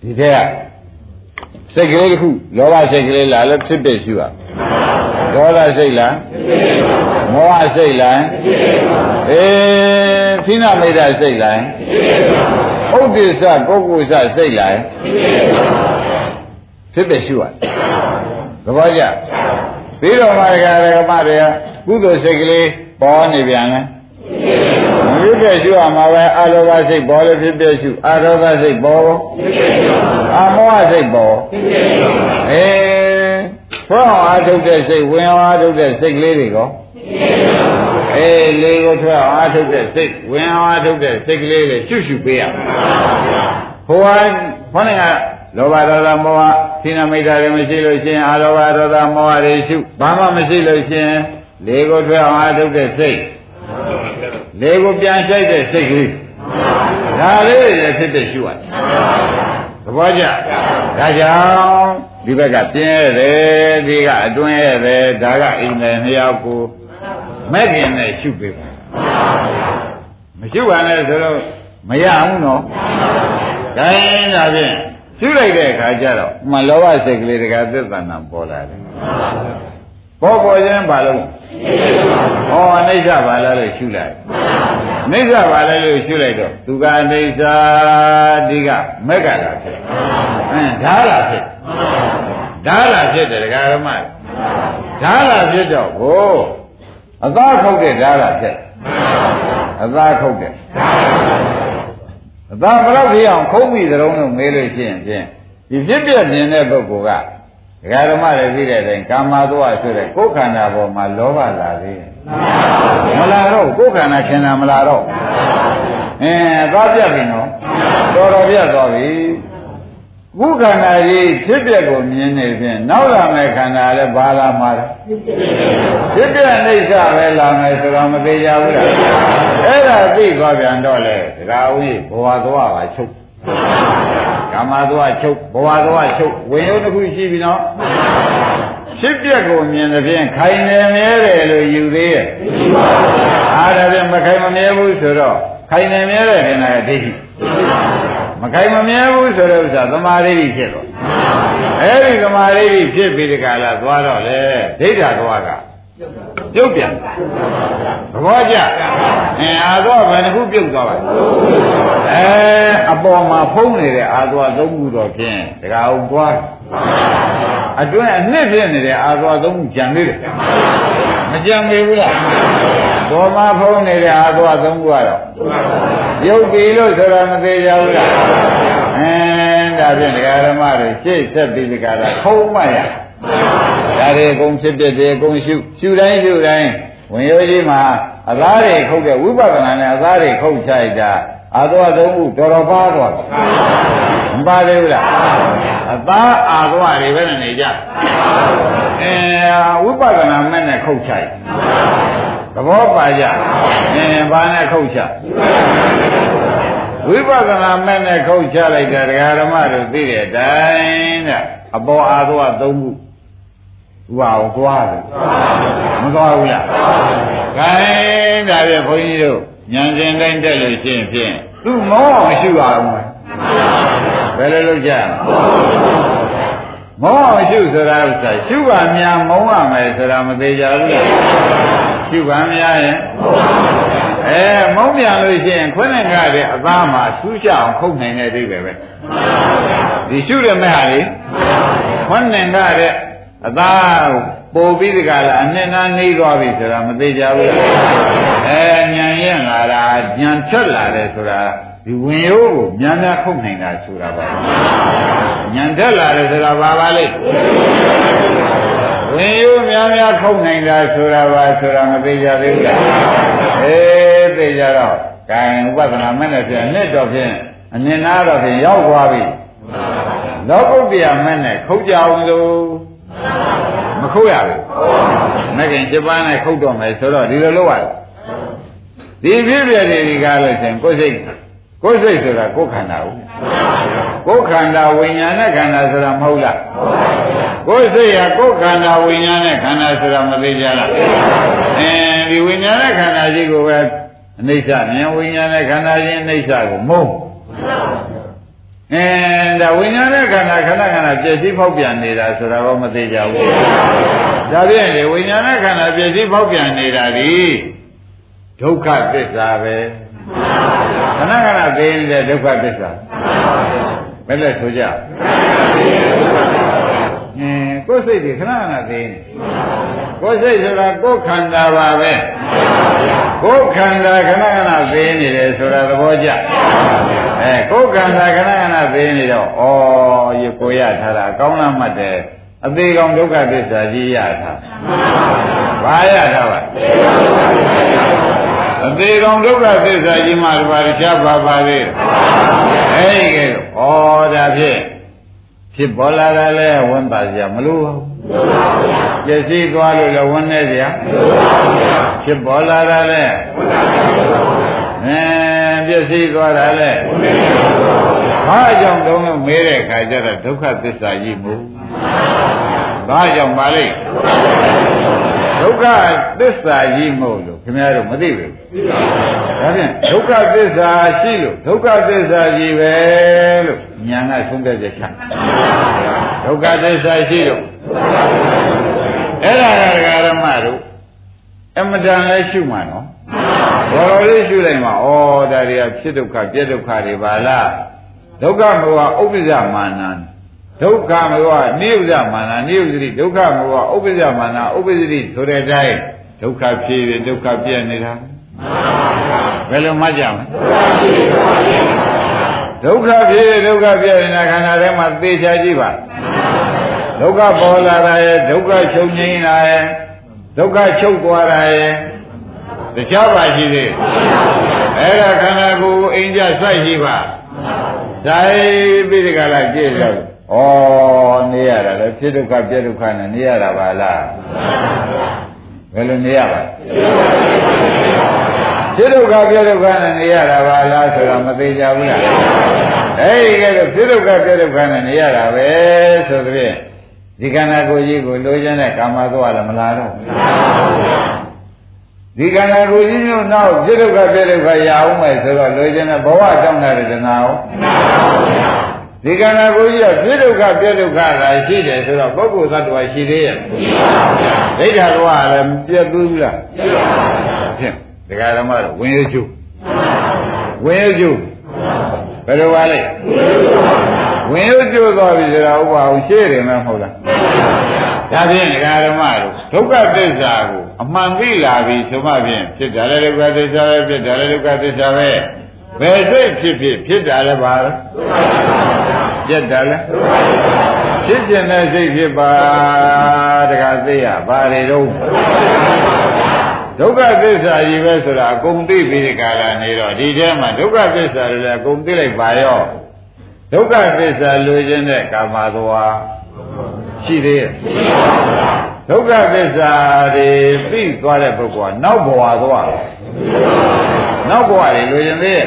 ဒီထက်ကစိတ်ကလေးတစ်ခုလောဘစိတ်ကလေးလာလဲဖြစ်ဖြစ်ရှိပါဒေါသစိတ်လားမောဟစိတ်လားအေးသီနာမိတ်တာစိတ်လားဥဒိစ္စပုဂ္ဂိုလ်စစိတ်လား ဖြစ်ဖြစ်ရှိပါသဘောကျပြီးတော့မှဒကာဒကာမတွေကကုသိုလ်စိတ်ကလေးပေါ်နေပြန်လဲမဖြစ်ဖြစ်ရှိရမှာပဲအာလောဘစိတ်ပေါ်လို့ဖြစ်ဖြစ်ရှိအာရောဂစိတ်ပေါ်အာမောဟစိတ်ပေါ်အေးဘောအာထုတ်တဲ့စိတ်ဝင်အောင်အာထုတ်တဲ့စိတ်ကလေးတွေကောအေးလေးကိုထွက်အောင်အာထုတ်တဲ့စိတ်ဝင်အောင်အာထုတ်တဲ့စိတ်ကလေးတွေရှုရှုပေးရဟိုဟာခေါင်းကလောဘဒေါသမောဟ သီနမိတ်တာတွေမရှိလို့ရှိရင်အာလောဘဒေါသမောဟတွေရှုဘာမှမရှိလို့ရှိရင်လေးကိုထွက်အောင်အာထုတ်တဲ့စိတ်လေးကိုပြန်ရှိုက်တဲ့စိတ်ကလေးဒါလေးတွေဖြစ်ဖြစ်ရှုရတယ်သဘောကျဒါကြောင့်ဒီဘက်ကပြင်းရတယ်ဒီကအတွင်းရတယ်ဒါကအိမ်တယ်နှစ်ယောက်ကိုမဲ့ခင်နဲ့ရှုပေးပါမရှုပါနဲ့ဆိုတော့မရဘူးနော်ဒါရင်ဒါဖြင့် ရှုလိုက်တဲ့အခါကျတော့မလောဘစိတ်ကလေးတကသစ္စာနာပေါ်လာတယ်ပေါ်ပေါ်ချင်းဘာလို့ဟောအိဋ္ဌဘာလဲလို့ရှုလိုက်အိဋ္ဌဘာလဲလို့ရှုလိုက်တော့သူကအိဋ္ဌဒီကမက်ကလာဖြစ်အင်းဓာလာဖြစ်ဓာလာဖြစ်တယ်ဒကာရမဓာလာဖြစ်တော့ဟိုအသားခုတ်တဲ့ဓာလာဖြစ်အသားခုတ်တဲ့ အသားဘယ်တော့ဖြစ်အောင်ခုတ်ပြီးသလုံးလို့မေးလို့ရှိရင်ဖြင့်ဒီဖြစ်ပြမြင်တဲ့ပုဂ္ဂိုလ်ကဒကာဓမ္မတွေသိတဲ့အတိုင်းကာမသောဆိုတဲ့ကိုယ်ခန္ဓာပေါ်မှာလောဘလာသေးတယ်မလာတော့ကိုယ်ခန္ဓာခင်တာမလာတော့အင်းသွားပြပြီနော်တော်တော်ပြသွားပြီ ခုခန္ဓာကြီးဖြစ်ပြကိုမြင်နေဖြင့်နောက်လာမယ့်ခန္ဓာလည်းဘာလာမှာလဲဖြစ်ပြအိဋ္ဌပဲလာမယ်ဆိုတော့မသေးကြဘူးလားအဲ့ဒါသိသွားပြန်တော့လေဒကာဦးကြီးဘဝသွားပါချုပ်ကာမသွားချုပ်ဘဝသွားချုပ်ဝင်ရုံတစ်ခုရှိပြီနော်ဖြစ်ပြကိုမြင်တဲ့ဖြင့်ခိုင်နေမြဲတယ်လို့ယူသေးရဲ့အားဒါဖြင့်မခိုင်မမြဲဘူးဆိုတော့ခိုင်နေမြဲတဲ့ခန္ဓာကဒိဋ္ဌိ မခိုင်မမြဲဘူးဆိုတဲ့ဥစ္စာသမာဓိဖြစ်တော့အဲ့ဒီသမာဓိဖြစ်ပြီးဒီကလာသွားတော့လေဒိဋ္ဌာသွားကပြုတ်ပြန်သဘောကျအင်းအာသောဘယ်နှခုပြုတ်သွားပါအဲအပေါ်မှာဖုံးနေတဲ့အာသောသုံးခုတော့ဖြင့်တကအောင်သွားအတွင်းအနှစ်ဖြစ်နေတဲ့အာသောသုံးခုကြံသေးတယ် မကြံမေဘူးလားပေါ်မှာဖုံးနေတဲ့အာသောသုံးခုကတော့ပြုတ်ပြီလို့ဆိုတာမသေးကြဘူးလားအင်းဒါဖြင့်ဒကာဓမ္မတွေရှေ့ဆက်ပြီးဒီကလာခုံးမှရဒါတွေအကုန်ဖြစ်ဖြစ်တယ်အကုန်ရှုရှုတိုင်းရှုတိုင်းဝင်ရိုးကြီးမှာအသားတွေခုတ်တဲ့ဝိပဿနာနဲ့အသားတွေခုတ်ချိုက်တာအာသောသုံးခုတော်တော်ပါသွားတယ် မပါသေးဘူးလားအသားအာသောတွေပဲနေကြအဲဝိပဿနာမဲ့နဲ့ခုတ်ချိုက်သဘောပါကြအဲဘာနဲ့ခုတ်ချဝိပဿနာမဲ့နဲ့ခုတ်ချလိုက်တာဒကာဓမ္မတို့သိတဲ့အတိုင်းတဲ့အပေါ်အာသောသုံးခုဥပါအောင်သွားတယ်မသွားဘူးလားခိုင်းဒါပြဘုန်းကြီးတို့ဉာဏ်ရှင်တိုင်းတက်လို့ရှိရင်ဖြင့်သူ့မောမရှိပါဘူး ဘယ်လိုလုပ်ကြမောမရှိဆိုတာဥစ္စာရှုပါများမုံရမယ်ဆိုတာမသေးကြဘူးလားရှုပါများရင်အဲမုံပြန်လို့ရှိရင်ခွန်းနဲ့ကားတဲ့အသားမှာဆူးချအောင်ခုတ်နိုင်တဲ့အိဗယ်ပဲဒီရှုရမဲ့ဟာလေခွန်းနဲ့ကားတဲ့အသားပို့ပြီးဒီကလာအနှစ်နာနေသွားပြီဆိုတာမသေးကြဘူးအဲညံရင်လာတာညံထွက်လာတယ်ဆိုတာ ဒီဝင်ရိုးကိုများများခုတ်နိုင်တာဆိုတာပါညံထွက်လာတယ်ဆိုတာဘာပါလဲဝင်ရိုးများများခုတ်နိုင်တာဆိုတာပါဆိုတာမသေးကြသေးဘူးလားအေးသိကြတော့ကံဥပဒနာမဲ့နဲ့ဖြင့်နှစ်တော့ဖြင့်အနည်းနာတော့ဖြင့်ရောက်သွားပြီလောကုတ္တရာမဲ့နဲ့ခုတ်ကြအောင်လို့မခုတ်ရဘူးမကင်7ပါးနဲ့ခုတ်တော့မယ်ဆိုတော့ဒီလိုလုပ်ရတယ်ဒီပြည့်ပြည့်တွေဒီကားလို့ရှင်ကိုယ်စိတ် ကိုယ်စိတ်ဆိုတာကိုယ်ခန္ဓာကိုကိုယ်ခန္ဓာဝိညာဉ်နဲ့ခန္ဓာဆိုတာမဟုတ်လားကိုယ်စိတ်ဟာကိုယ်ခန္ဓာဝိညာဉ်နဲ့ခန္ဓာဆိုတာမသိကြလားအင်းဒီဝိညာဉ်နဲ့ခန္ဓာကြီးကိုပဲဟအနိစ္စမြင်ဝိညာဉ်နဲ့ခန္ဓာချင်းအနိစ္စကိုမုန်းအဲဒါဝိညာဉ်နဲ့ခန္ဓာခဏခဏပြည့်စည်ဖောက်ပြန်နေတာဆိုတာတော့မသိကြဘူးဒါဖြင့်လေဝိညာဉ်နဲ့ခန္ဓာပြည့်စည်ဖောက်ပြန်နေတာဒီဒုက္ခသစ္စာပဲ ခဏခဏသိနေတဲ့ဒုက္ခသစ္စာဘယ်လဲဆိုကြအင်းကိုယ်စိတ်တွေခဏခဏသိနေကိုယ်စိတ်ဆိုတာကိုယ်ခန္ဓာပါပဲကိုယ်ခန္ဓာခဏခဏသိနေတယ်ဆိုတာသဘောကျအဲကိုယ်ခန္ဓာခဏခဏသိနေတော့ဩရေကိုရထားတာကောင်းလားမှတ်တယ်အသေးကောင်ဒုက္ခသစ္စာကြီးရထားဘာရထားပါအ သေးကောင်ဒုက္ခသစ္စာကြီးမှဘာတခြားပါပါလေအဲဒီကဲဩဒါဖြင့်ဖြစ်ပေါ်လာတာလဲဝန်ပါစရာမလိုပါဘူးပြည့်စည်သွားလို့လည်းဝန်နေစရာဖြစ်ပေါ်လာတာလဲအဲပြည့်စည်သွားတာလဲဘာကြောင့်တုံးလို့မေးတဲ့အခါကျတော့ဒုက္ခသစ္စာကြီးမို့ဘာကြောင့်ပါလိမ့် ဒုက္ခသစ္စာကြီးမို့လို့ခင်ဗျားတို့မသိဘူးဒါဖြင့်ဒုက္ခသစ္စာရှိလို့ဒုက္ခသစ္စာကြီးပဲလို့ညာကဆုံးဖြတ်ချက်ချဒုက္ခသစ္စာရှိလို့အဲ့ဒါကဓမ္မတို့အမတန်လည်းရှုမှနော်ဘောတော်လေးရှုလိုက်မှာဩဒါတွေကဖြစ်ဒုက္ခပြည့်ဒုက္ခတွေပါလားဒုက္ခမောဟဥပ္ပဇမာနံ ဒုက္ခမောဟနိယုဇမာနနိယုဇတိဒုက္ခမောဟဥပ္ပဇမာနဥပ္ပဇတိဆိုတဲ့အတိုင်းဒုက္ခဖြစ်ပြီးဒုက္ခပြည့်နေတာဘယ်လိုမှကြမလဲဒုက္ခဖြစ်ဒုက္ခပြည့်နေတာခန္ဓာထဲမှာသေချာကြည့်ပါဒုက္ခပေါ်လာတာရဲ့ဒုက္ခချုပ်ငြိမ်းလာရဲ့ဒုက္ခချုပ်သွားတာရဲ့တခြားပါရှိသေးအဲ့ဒါခန္ဓာကိုယ်အိမ်ကြစိုက်ရှိပါဆိုင်ပြီးဒီကလာကြည့်ကြ ဩနေရတာလေဖြစ်ဒုက္ခပြည့်ဒုက္ခနဲ့နေရတာပါလားဘယ်လိုနေရပါဖြစ်ဒုက္ခပြည့်ဒုက္ခနဲ့နေရတာပါလားဆိုတော့မသိကြဘူးလားအဲဒီကဲတော့ဖြစ်ဒုက္ခပြည့်ဒုက္ခနဲ့နေရတာပဲဆိုတဲ့ဖြင့်ဒီခန္ဓာကိုယ်ကြီးကိုလိုချင်တဲ့ကာမသွားလည်းမလာတော့ဒီခန္ဓာကိုယ်ကြီးမျိုးနောက်ဖြစ်ဒုက္ခပြည့်ဒုက္ခရအောင်မယ်ဆိုတော့လိုချင်တဲ့ဘဝတောင်းတဲ့တဏှာရောဒီခန္ဓာကိုယ်ကြီးကပြည့်ဒုက္ခပြည့်ဒုက္ခသာရှိတယ်ဆိုတော့ပုဂ္ဂိုလ်သတ္တဝါရှိသေးရဲ့မရှိပါဘူးဒိဋ္ဌာတော်ကလည်းပြည့်ဘူးလားပြည့်ပါဘူးဖြင့်ဒကာဓမ္မတော့ဝင်ရကျုဝင်ရကျုဘယ်လိုပါလဲဝင်ရကျုသွားပြီဆိုတာဥပအောင်ရှေ့တယ်မဟုတ်လားဒါဖြင့်ဒကာဓမ္မတို့ဒုက္ခသစ္စာကိုအမှန်သိလာပြီဆိုမှဖြင့်ဖြစ်တာလည်းဒုက္ခသစ္စာပဲဖြစ်တာလည်းဒုက္ခသစ္စာပဲ ဘယ်စိတ်ဖြစ်ဖြစ်ဖြစ်တာလည်းပါလားပြက်တာလည်းဖြစ်ကျင်တဲ့စိတ်ဖြစ်ပါတခါသိရဘာတွေတော့ဒုက္ခသစ္စာကြီးပဲဆိုတာအကုန်သိပြီးဒီကာလနေတော့ဒီထဲမှာဒုက္ခသစ္စာတွေလည်းအကုန်သိလိုက်ပါရောဒုက္ခသစ္စာလိုချင်တဲ့ကာမသွားရှိသေးရဲ့ဒုက္ခသစ္စာတွေသိသွားတဲ့ပုဂ္ဂိုလ်ကနောက်ဘဝသွား နောက်ဘဝတွေလိုချင်သေးရဲ့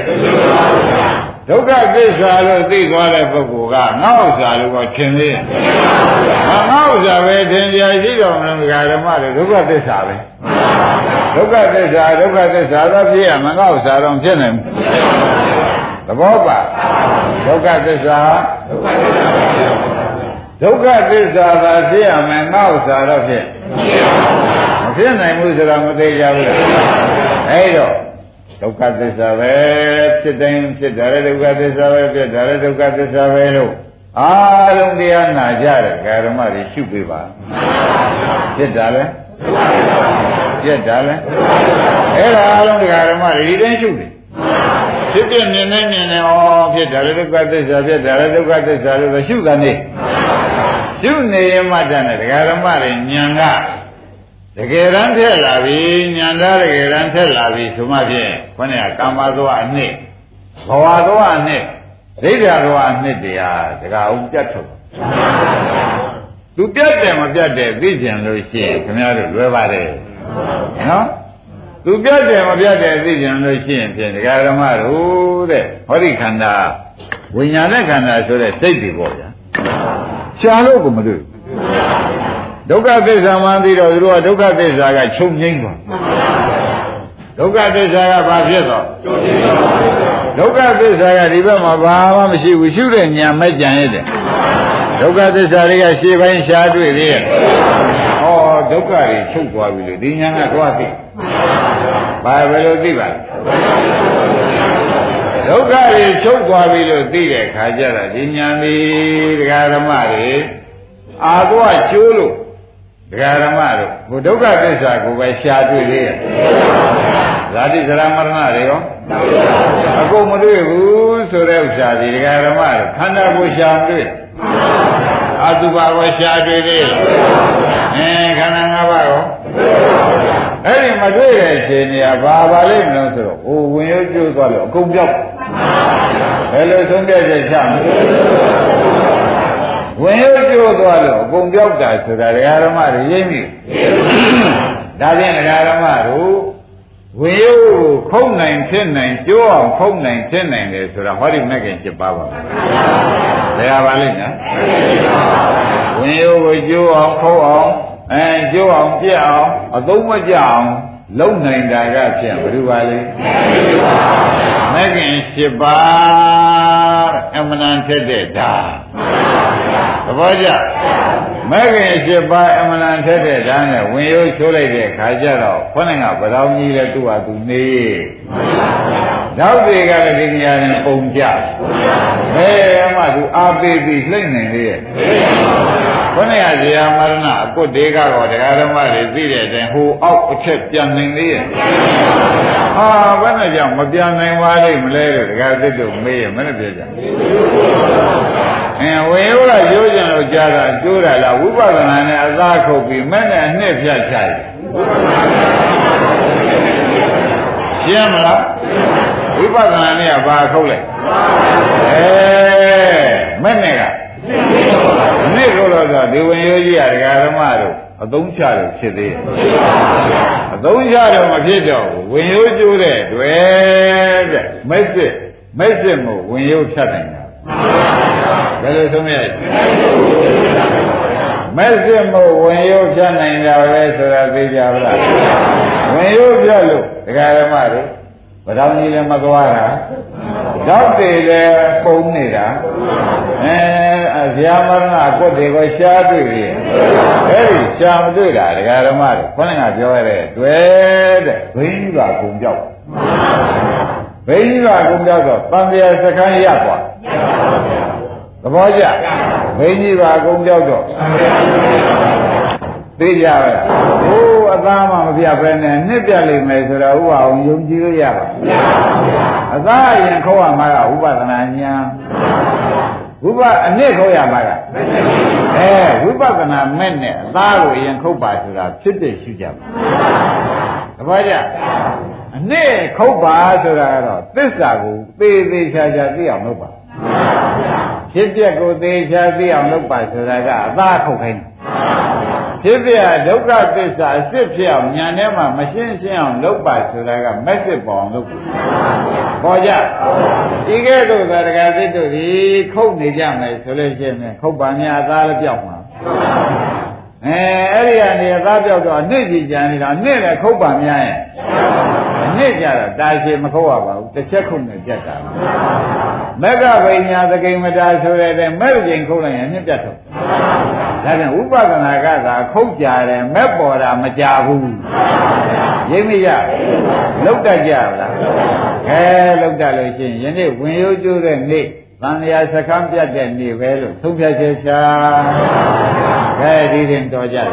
ဒုက္ခသစ္စာလို့သိသွားတဲ့ပုဂ္ဂိုလ်ကငါ့ဥစ္စာလို့ကထင်သေးရဲ့ငါ့ဥစ္စာပဲထင်ကြရှိတော်မလို့ဓမ္မတွေဒုက္ခသစ္စာပဲဒုက္ခသစ္စာဒုက္ခသစ္စာတော့ဖြစ်ရမငါ့ဥစ္စာတော့ဖြစ်နိုင်ဘူးသဘောပါဒုက္ခသစ္စာဒုက္ခသစ္စာသာဖြစ်ရမယ်ငါ့ဥစ္စာတော့ဖြစ်မ ဖြစ်နိုင်ဘူးဆိုတော့မသိကြဘူးအဲ့တော့ဒုက္ခသစ္စာပဲဖြစ်တိုင်းဖြစ်တာလည်းဒုက္ခသစ္စာပဲဖြစ်တာလည်းဒုက္ခသစ္စာပဲလို့အားလုံးတရားနာကြတယ်ဓမ္မတွေရှုပေးပါဖြစ်တာလည်းပြက်တာလဲအဲ့ဒါအလုံးတရားဓမ္မတွေဒီတိုင်းရှုတယ်ဖြစ်ပြမြင်နေမြင်နေဩဖြစ်တယ်ဒုက္ခသစ္စာဖြစ်တယ်ဒုက္ခသစ္စာလို့ရှုတာနေရှုနေရင်မှတတ်တယ်တရားဓမ္မတွေဉာဏ်က တကယ်တမ်းထက်လာပြီဉာဏ်သားတကယ်တမ်းထက်လာပြီဆိုမှဖြင့်ခေါင်းကကာမသောအနှစ်ဘဝသောအနှစ်ဒိဋ္ဌာသောအနှစ်တရားတကားဦးပြတ်ထုတ်သူပြတ်တယ်မပြတ်တယ်သိကြံလို့ရှိရင်ခင်ဗျားတို့လွယ်ပါတယ်နော်သူပြတ်တယ်မပြတ်တယ်သိကြံလို့ရှိရင်ဖြင့်ဒကာဓမ္မတို့တဲ့ဟောဒီခန္ဓာဝိညာဉ်နဲ့ခန္ဓာဆိုတဲ့စိတ်တွေပေါ့ဗျာရှားလို့ကိုမတွေ့ ဒုက္ခသစ္စာမှန်သိတော့သူတို့ကဒုက္ခသစ္စာကချုပ်ငိမ့်သွားဒုက္ခသစ္စာကဘာဖြစ်တော့ဒုက္ခသစ္စာကဒီဘက်မှာဘာမှမရှိဘူးရှုတဲ့ညာမဲ့ကြံရတယ်ဒုက္ခသစ္စာတွေကရှေ့ပိုင်းရှားတွေ့သေးရဲ့ဩဒုက္ခတွေချုပ်သွားပြီလို့ဒီညာကသွားသိဘာပဲလို့သိပါဒုက္ခတွေချုပ်သွားပြီလို့သိတဲ့ခါကျတော့ဒီညာပြီဒကာဓမ္မတွေအာသွားကျိုးလို့ ဒကာဓမ္မတို့ဘုဒုက္ခသစ္စာကိုပဲရှားတွေ့သေးရဲ့ဇာတိဇရာမရဏတွေရောအကုန်မတွေ့ဘူးဆိုတဲ့ဥစ္စာဒီဒကာဓမ္မတို့ခန္ဓာကိုရှားတွေ့အတုပါကိုရှားတွေ့သေးလားအဲခန္ဓာ၅ပါးရောအဲ့ဒီမတွေ့တဲ့အချိန်ကြီးကဘာပါလိမ့်မလို့ဆိုတော့ဟိုဝင်ရုပ်ကျိုးသွားလို့အကုန်ပြောက်ဘယ်လိုဆုံးဖြတ်ချက်ချမလဲ ဝင်ရုပ်ကျိုးသွားလို့အကုန်ပြောက်တာဆိုတာဒကာဓမ္မတွေရိပ်မိဒါဖြင့်ဒကာဓမ္မတို့ဝင်ရုပ်ကိုခုံနိုင်ဖြစ်နိုင်ကျိုးအောင်ခုံနိုင်ဖြစ်နိုင်တယ်ဆိုတာဟောဒီမဂ္ဂင်7ပါးပါဘယ်ဟာပါလိမ့်နော်ဝင်ရုပ်ကိုကျိုးအောင်ခုံအောင်အဲကျိုးအောင်ပြက်အောင်အသုံးမကျအောင်လုံနိုင်တာကဖြင့်ဘယ်လိုပါလဲမဂ္ဂင်7ပါးအမှန်တန်ဖြစ်တဲ့ဒါ သဘောကျမဂ္ဂင်7ပါးအမှန်တန်ဖြစ်တဲ့ဒါနဲ့ဝင်ရိုးချိုးလိုက်တဲ့ခါကျတော့ခေါင်းကဗတော်ကြီးလဲသူ့ဟာသူနေနောက်တွေကလည်းဒီနေရာနဲ့ပုံကြဘယ်မှသူအားပေးပြီးလှိမ့်နေလေရဲ့ခொနည်းဇေယမရဏအကုတ်တွေကတော့တရားဓမ္မတွေသိတဲ့အတိုင်းဟိုအောက်အချက်ပြန်နိုင်လေရဲ့ဟာဘယ်နဲ့ကြောင့်မပြန်နိုင်ပါလိမ့်မလဲလို့တရားသစ်တို့မေးရမနဲ့ပြောကြ အဲဝေယောကရိုးကြံလို့ကြားတာကျိုးတာလားဝိပဿနာနဲ့အသာခုတ်ပြီးမဲ့နဲ့အနှစ်ဖြတ်ချတယ်ရှင်းမလားဝိပဿနာနဲ့ကဘာခုတ်လိုက်အဲမဲ့နဲ့ကနှစ်ကိုတော့ဆိုဒီဝင်ရိုးကြီးရဒကာဓမ္မတို့အသုံးချလို့ဖြစ်သေးတယ်အသုံးချတော့မဖြစ်တော့ဘူးဝင်ရိုးကျိုးတဲ့တွေ့တဲ့မက်စစ်မက်စစ်မို့ဝင်ရိုးဖြတ်နိုင်တာ ဘယ်လိုဆုံးရမက်စစ်မို့ဝင်ရိုးဖြတ်နိုင်တာပဲဆိုတာသိကြပါလားဝင်ရိုးဖြတ်လို့ဒကာဓမ္မတို့ဗဒောင်းကြီးလည်းမသွားတာတော့တည်လည်းပုံနေတာအဲဇာမရဏကွတ်တွေကိုရှားတွေ့ပြီအဲဒီရှားမတွေ့တာဒကာဓမ္မတွေခေါင်းကပြောရတဲ့တွေ့တဲ့ဘိန်းပါကုံပြောက်ဘိန်းပါကုံပြောက်တော့တန်တရားစခန်းရပ်သွား သဘောကျဘိန်းကြီးပါကုံပြောက်တော့သိကြပါလားဟိုးအသားမှမပြတ်ပဲနဲ့နှစ်ပြတ်လိမ့်မယ်ဆိုတာဥပအောင်ယုံကြည်လို့ရပါမရပါဘူးအသားအရင်ခေါ်ရမှာကဥပဒနာညာဝိပအနစ်ခေါ်ရမှာကအဲဝိပဿနာမဲ့နဲ့အသားကိုအရင်ခုတ်ပါဆိုတာဖြစ်ဖြစ်ရှိကြပါတပည့်ကြအနစ်ခုတ်ပါဆိုတာကတော့သစ္စာကိုသေသေးချာချာသိအောင်လုပ်ပါ ဖြစ်ပျက်ကိုသေချာသိအောင်လုပ်ပါဆိုတာကအသားခုတ်ခိုင်းတယ်ဖြစ်ပြဒုက္ခသစ္စာအစ်စ်ဖြစ်အောင်ညာထဲမှာမရှင်းရှင်းအောင်လုပ်ပါဆိုတာကမက်စစ်ပေါ်အောင်လုပ်ပေါ်ကြဒီကဲ့သို့သာတကယ်သိတို့ဒီခုတ်နေကြမယ်ဆိုလို့ရှိရင်ခုတ်ပါများအသားလည်းပြောက်မှာအဲအဲ့ဒီကနေအသားပြောက်တော့အနစ်ကြီးကြံနေတာအနစ်လည်းခုတ်ပါများရဲ့အ နစ်ကြတော့တာရှည်မခုတ်ရပါဘူးတစ်ချက်ခုတ်နေကြက်တာမက္ကဗိညာသကိမတာဆိုရတဲ့မဲ့ကျင်ခုတ်လိုက်ရင်နှစ်ပြတ်တော့ဒါပြန်ဥပဒနာကသာခုတ်ကြတယ်မဲ့ပေါ်တာမကြဘူးရိပ်မရလောက်တတ်ကြလားအဲလောက်တတ်လို့ရှိရင်ယနေ့ဝင်ရိုးကျိုးတဲ့နေ့သံဃာစကံပြတ်တဲ့နေ့ပဲလို့သုံးဖြတ်ချက်ချာခဲဒီရင်တော်ကြတယ်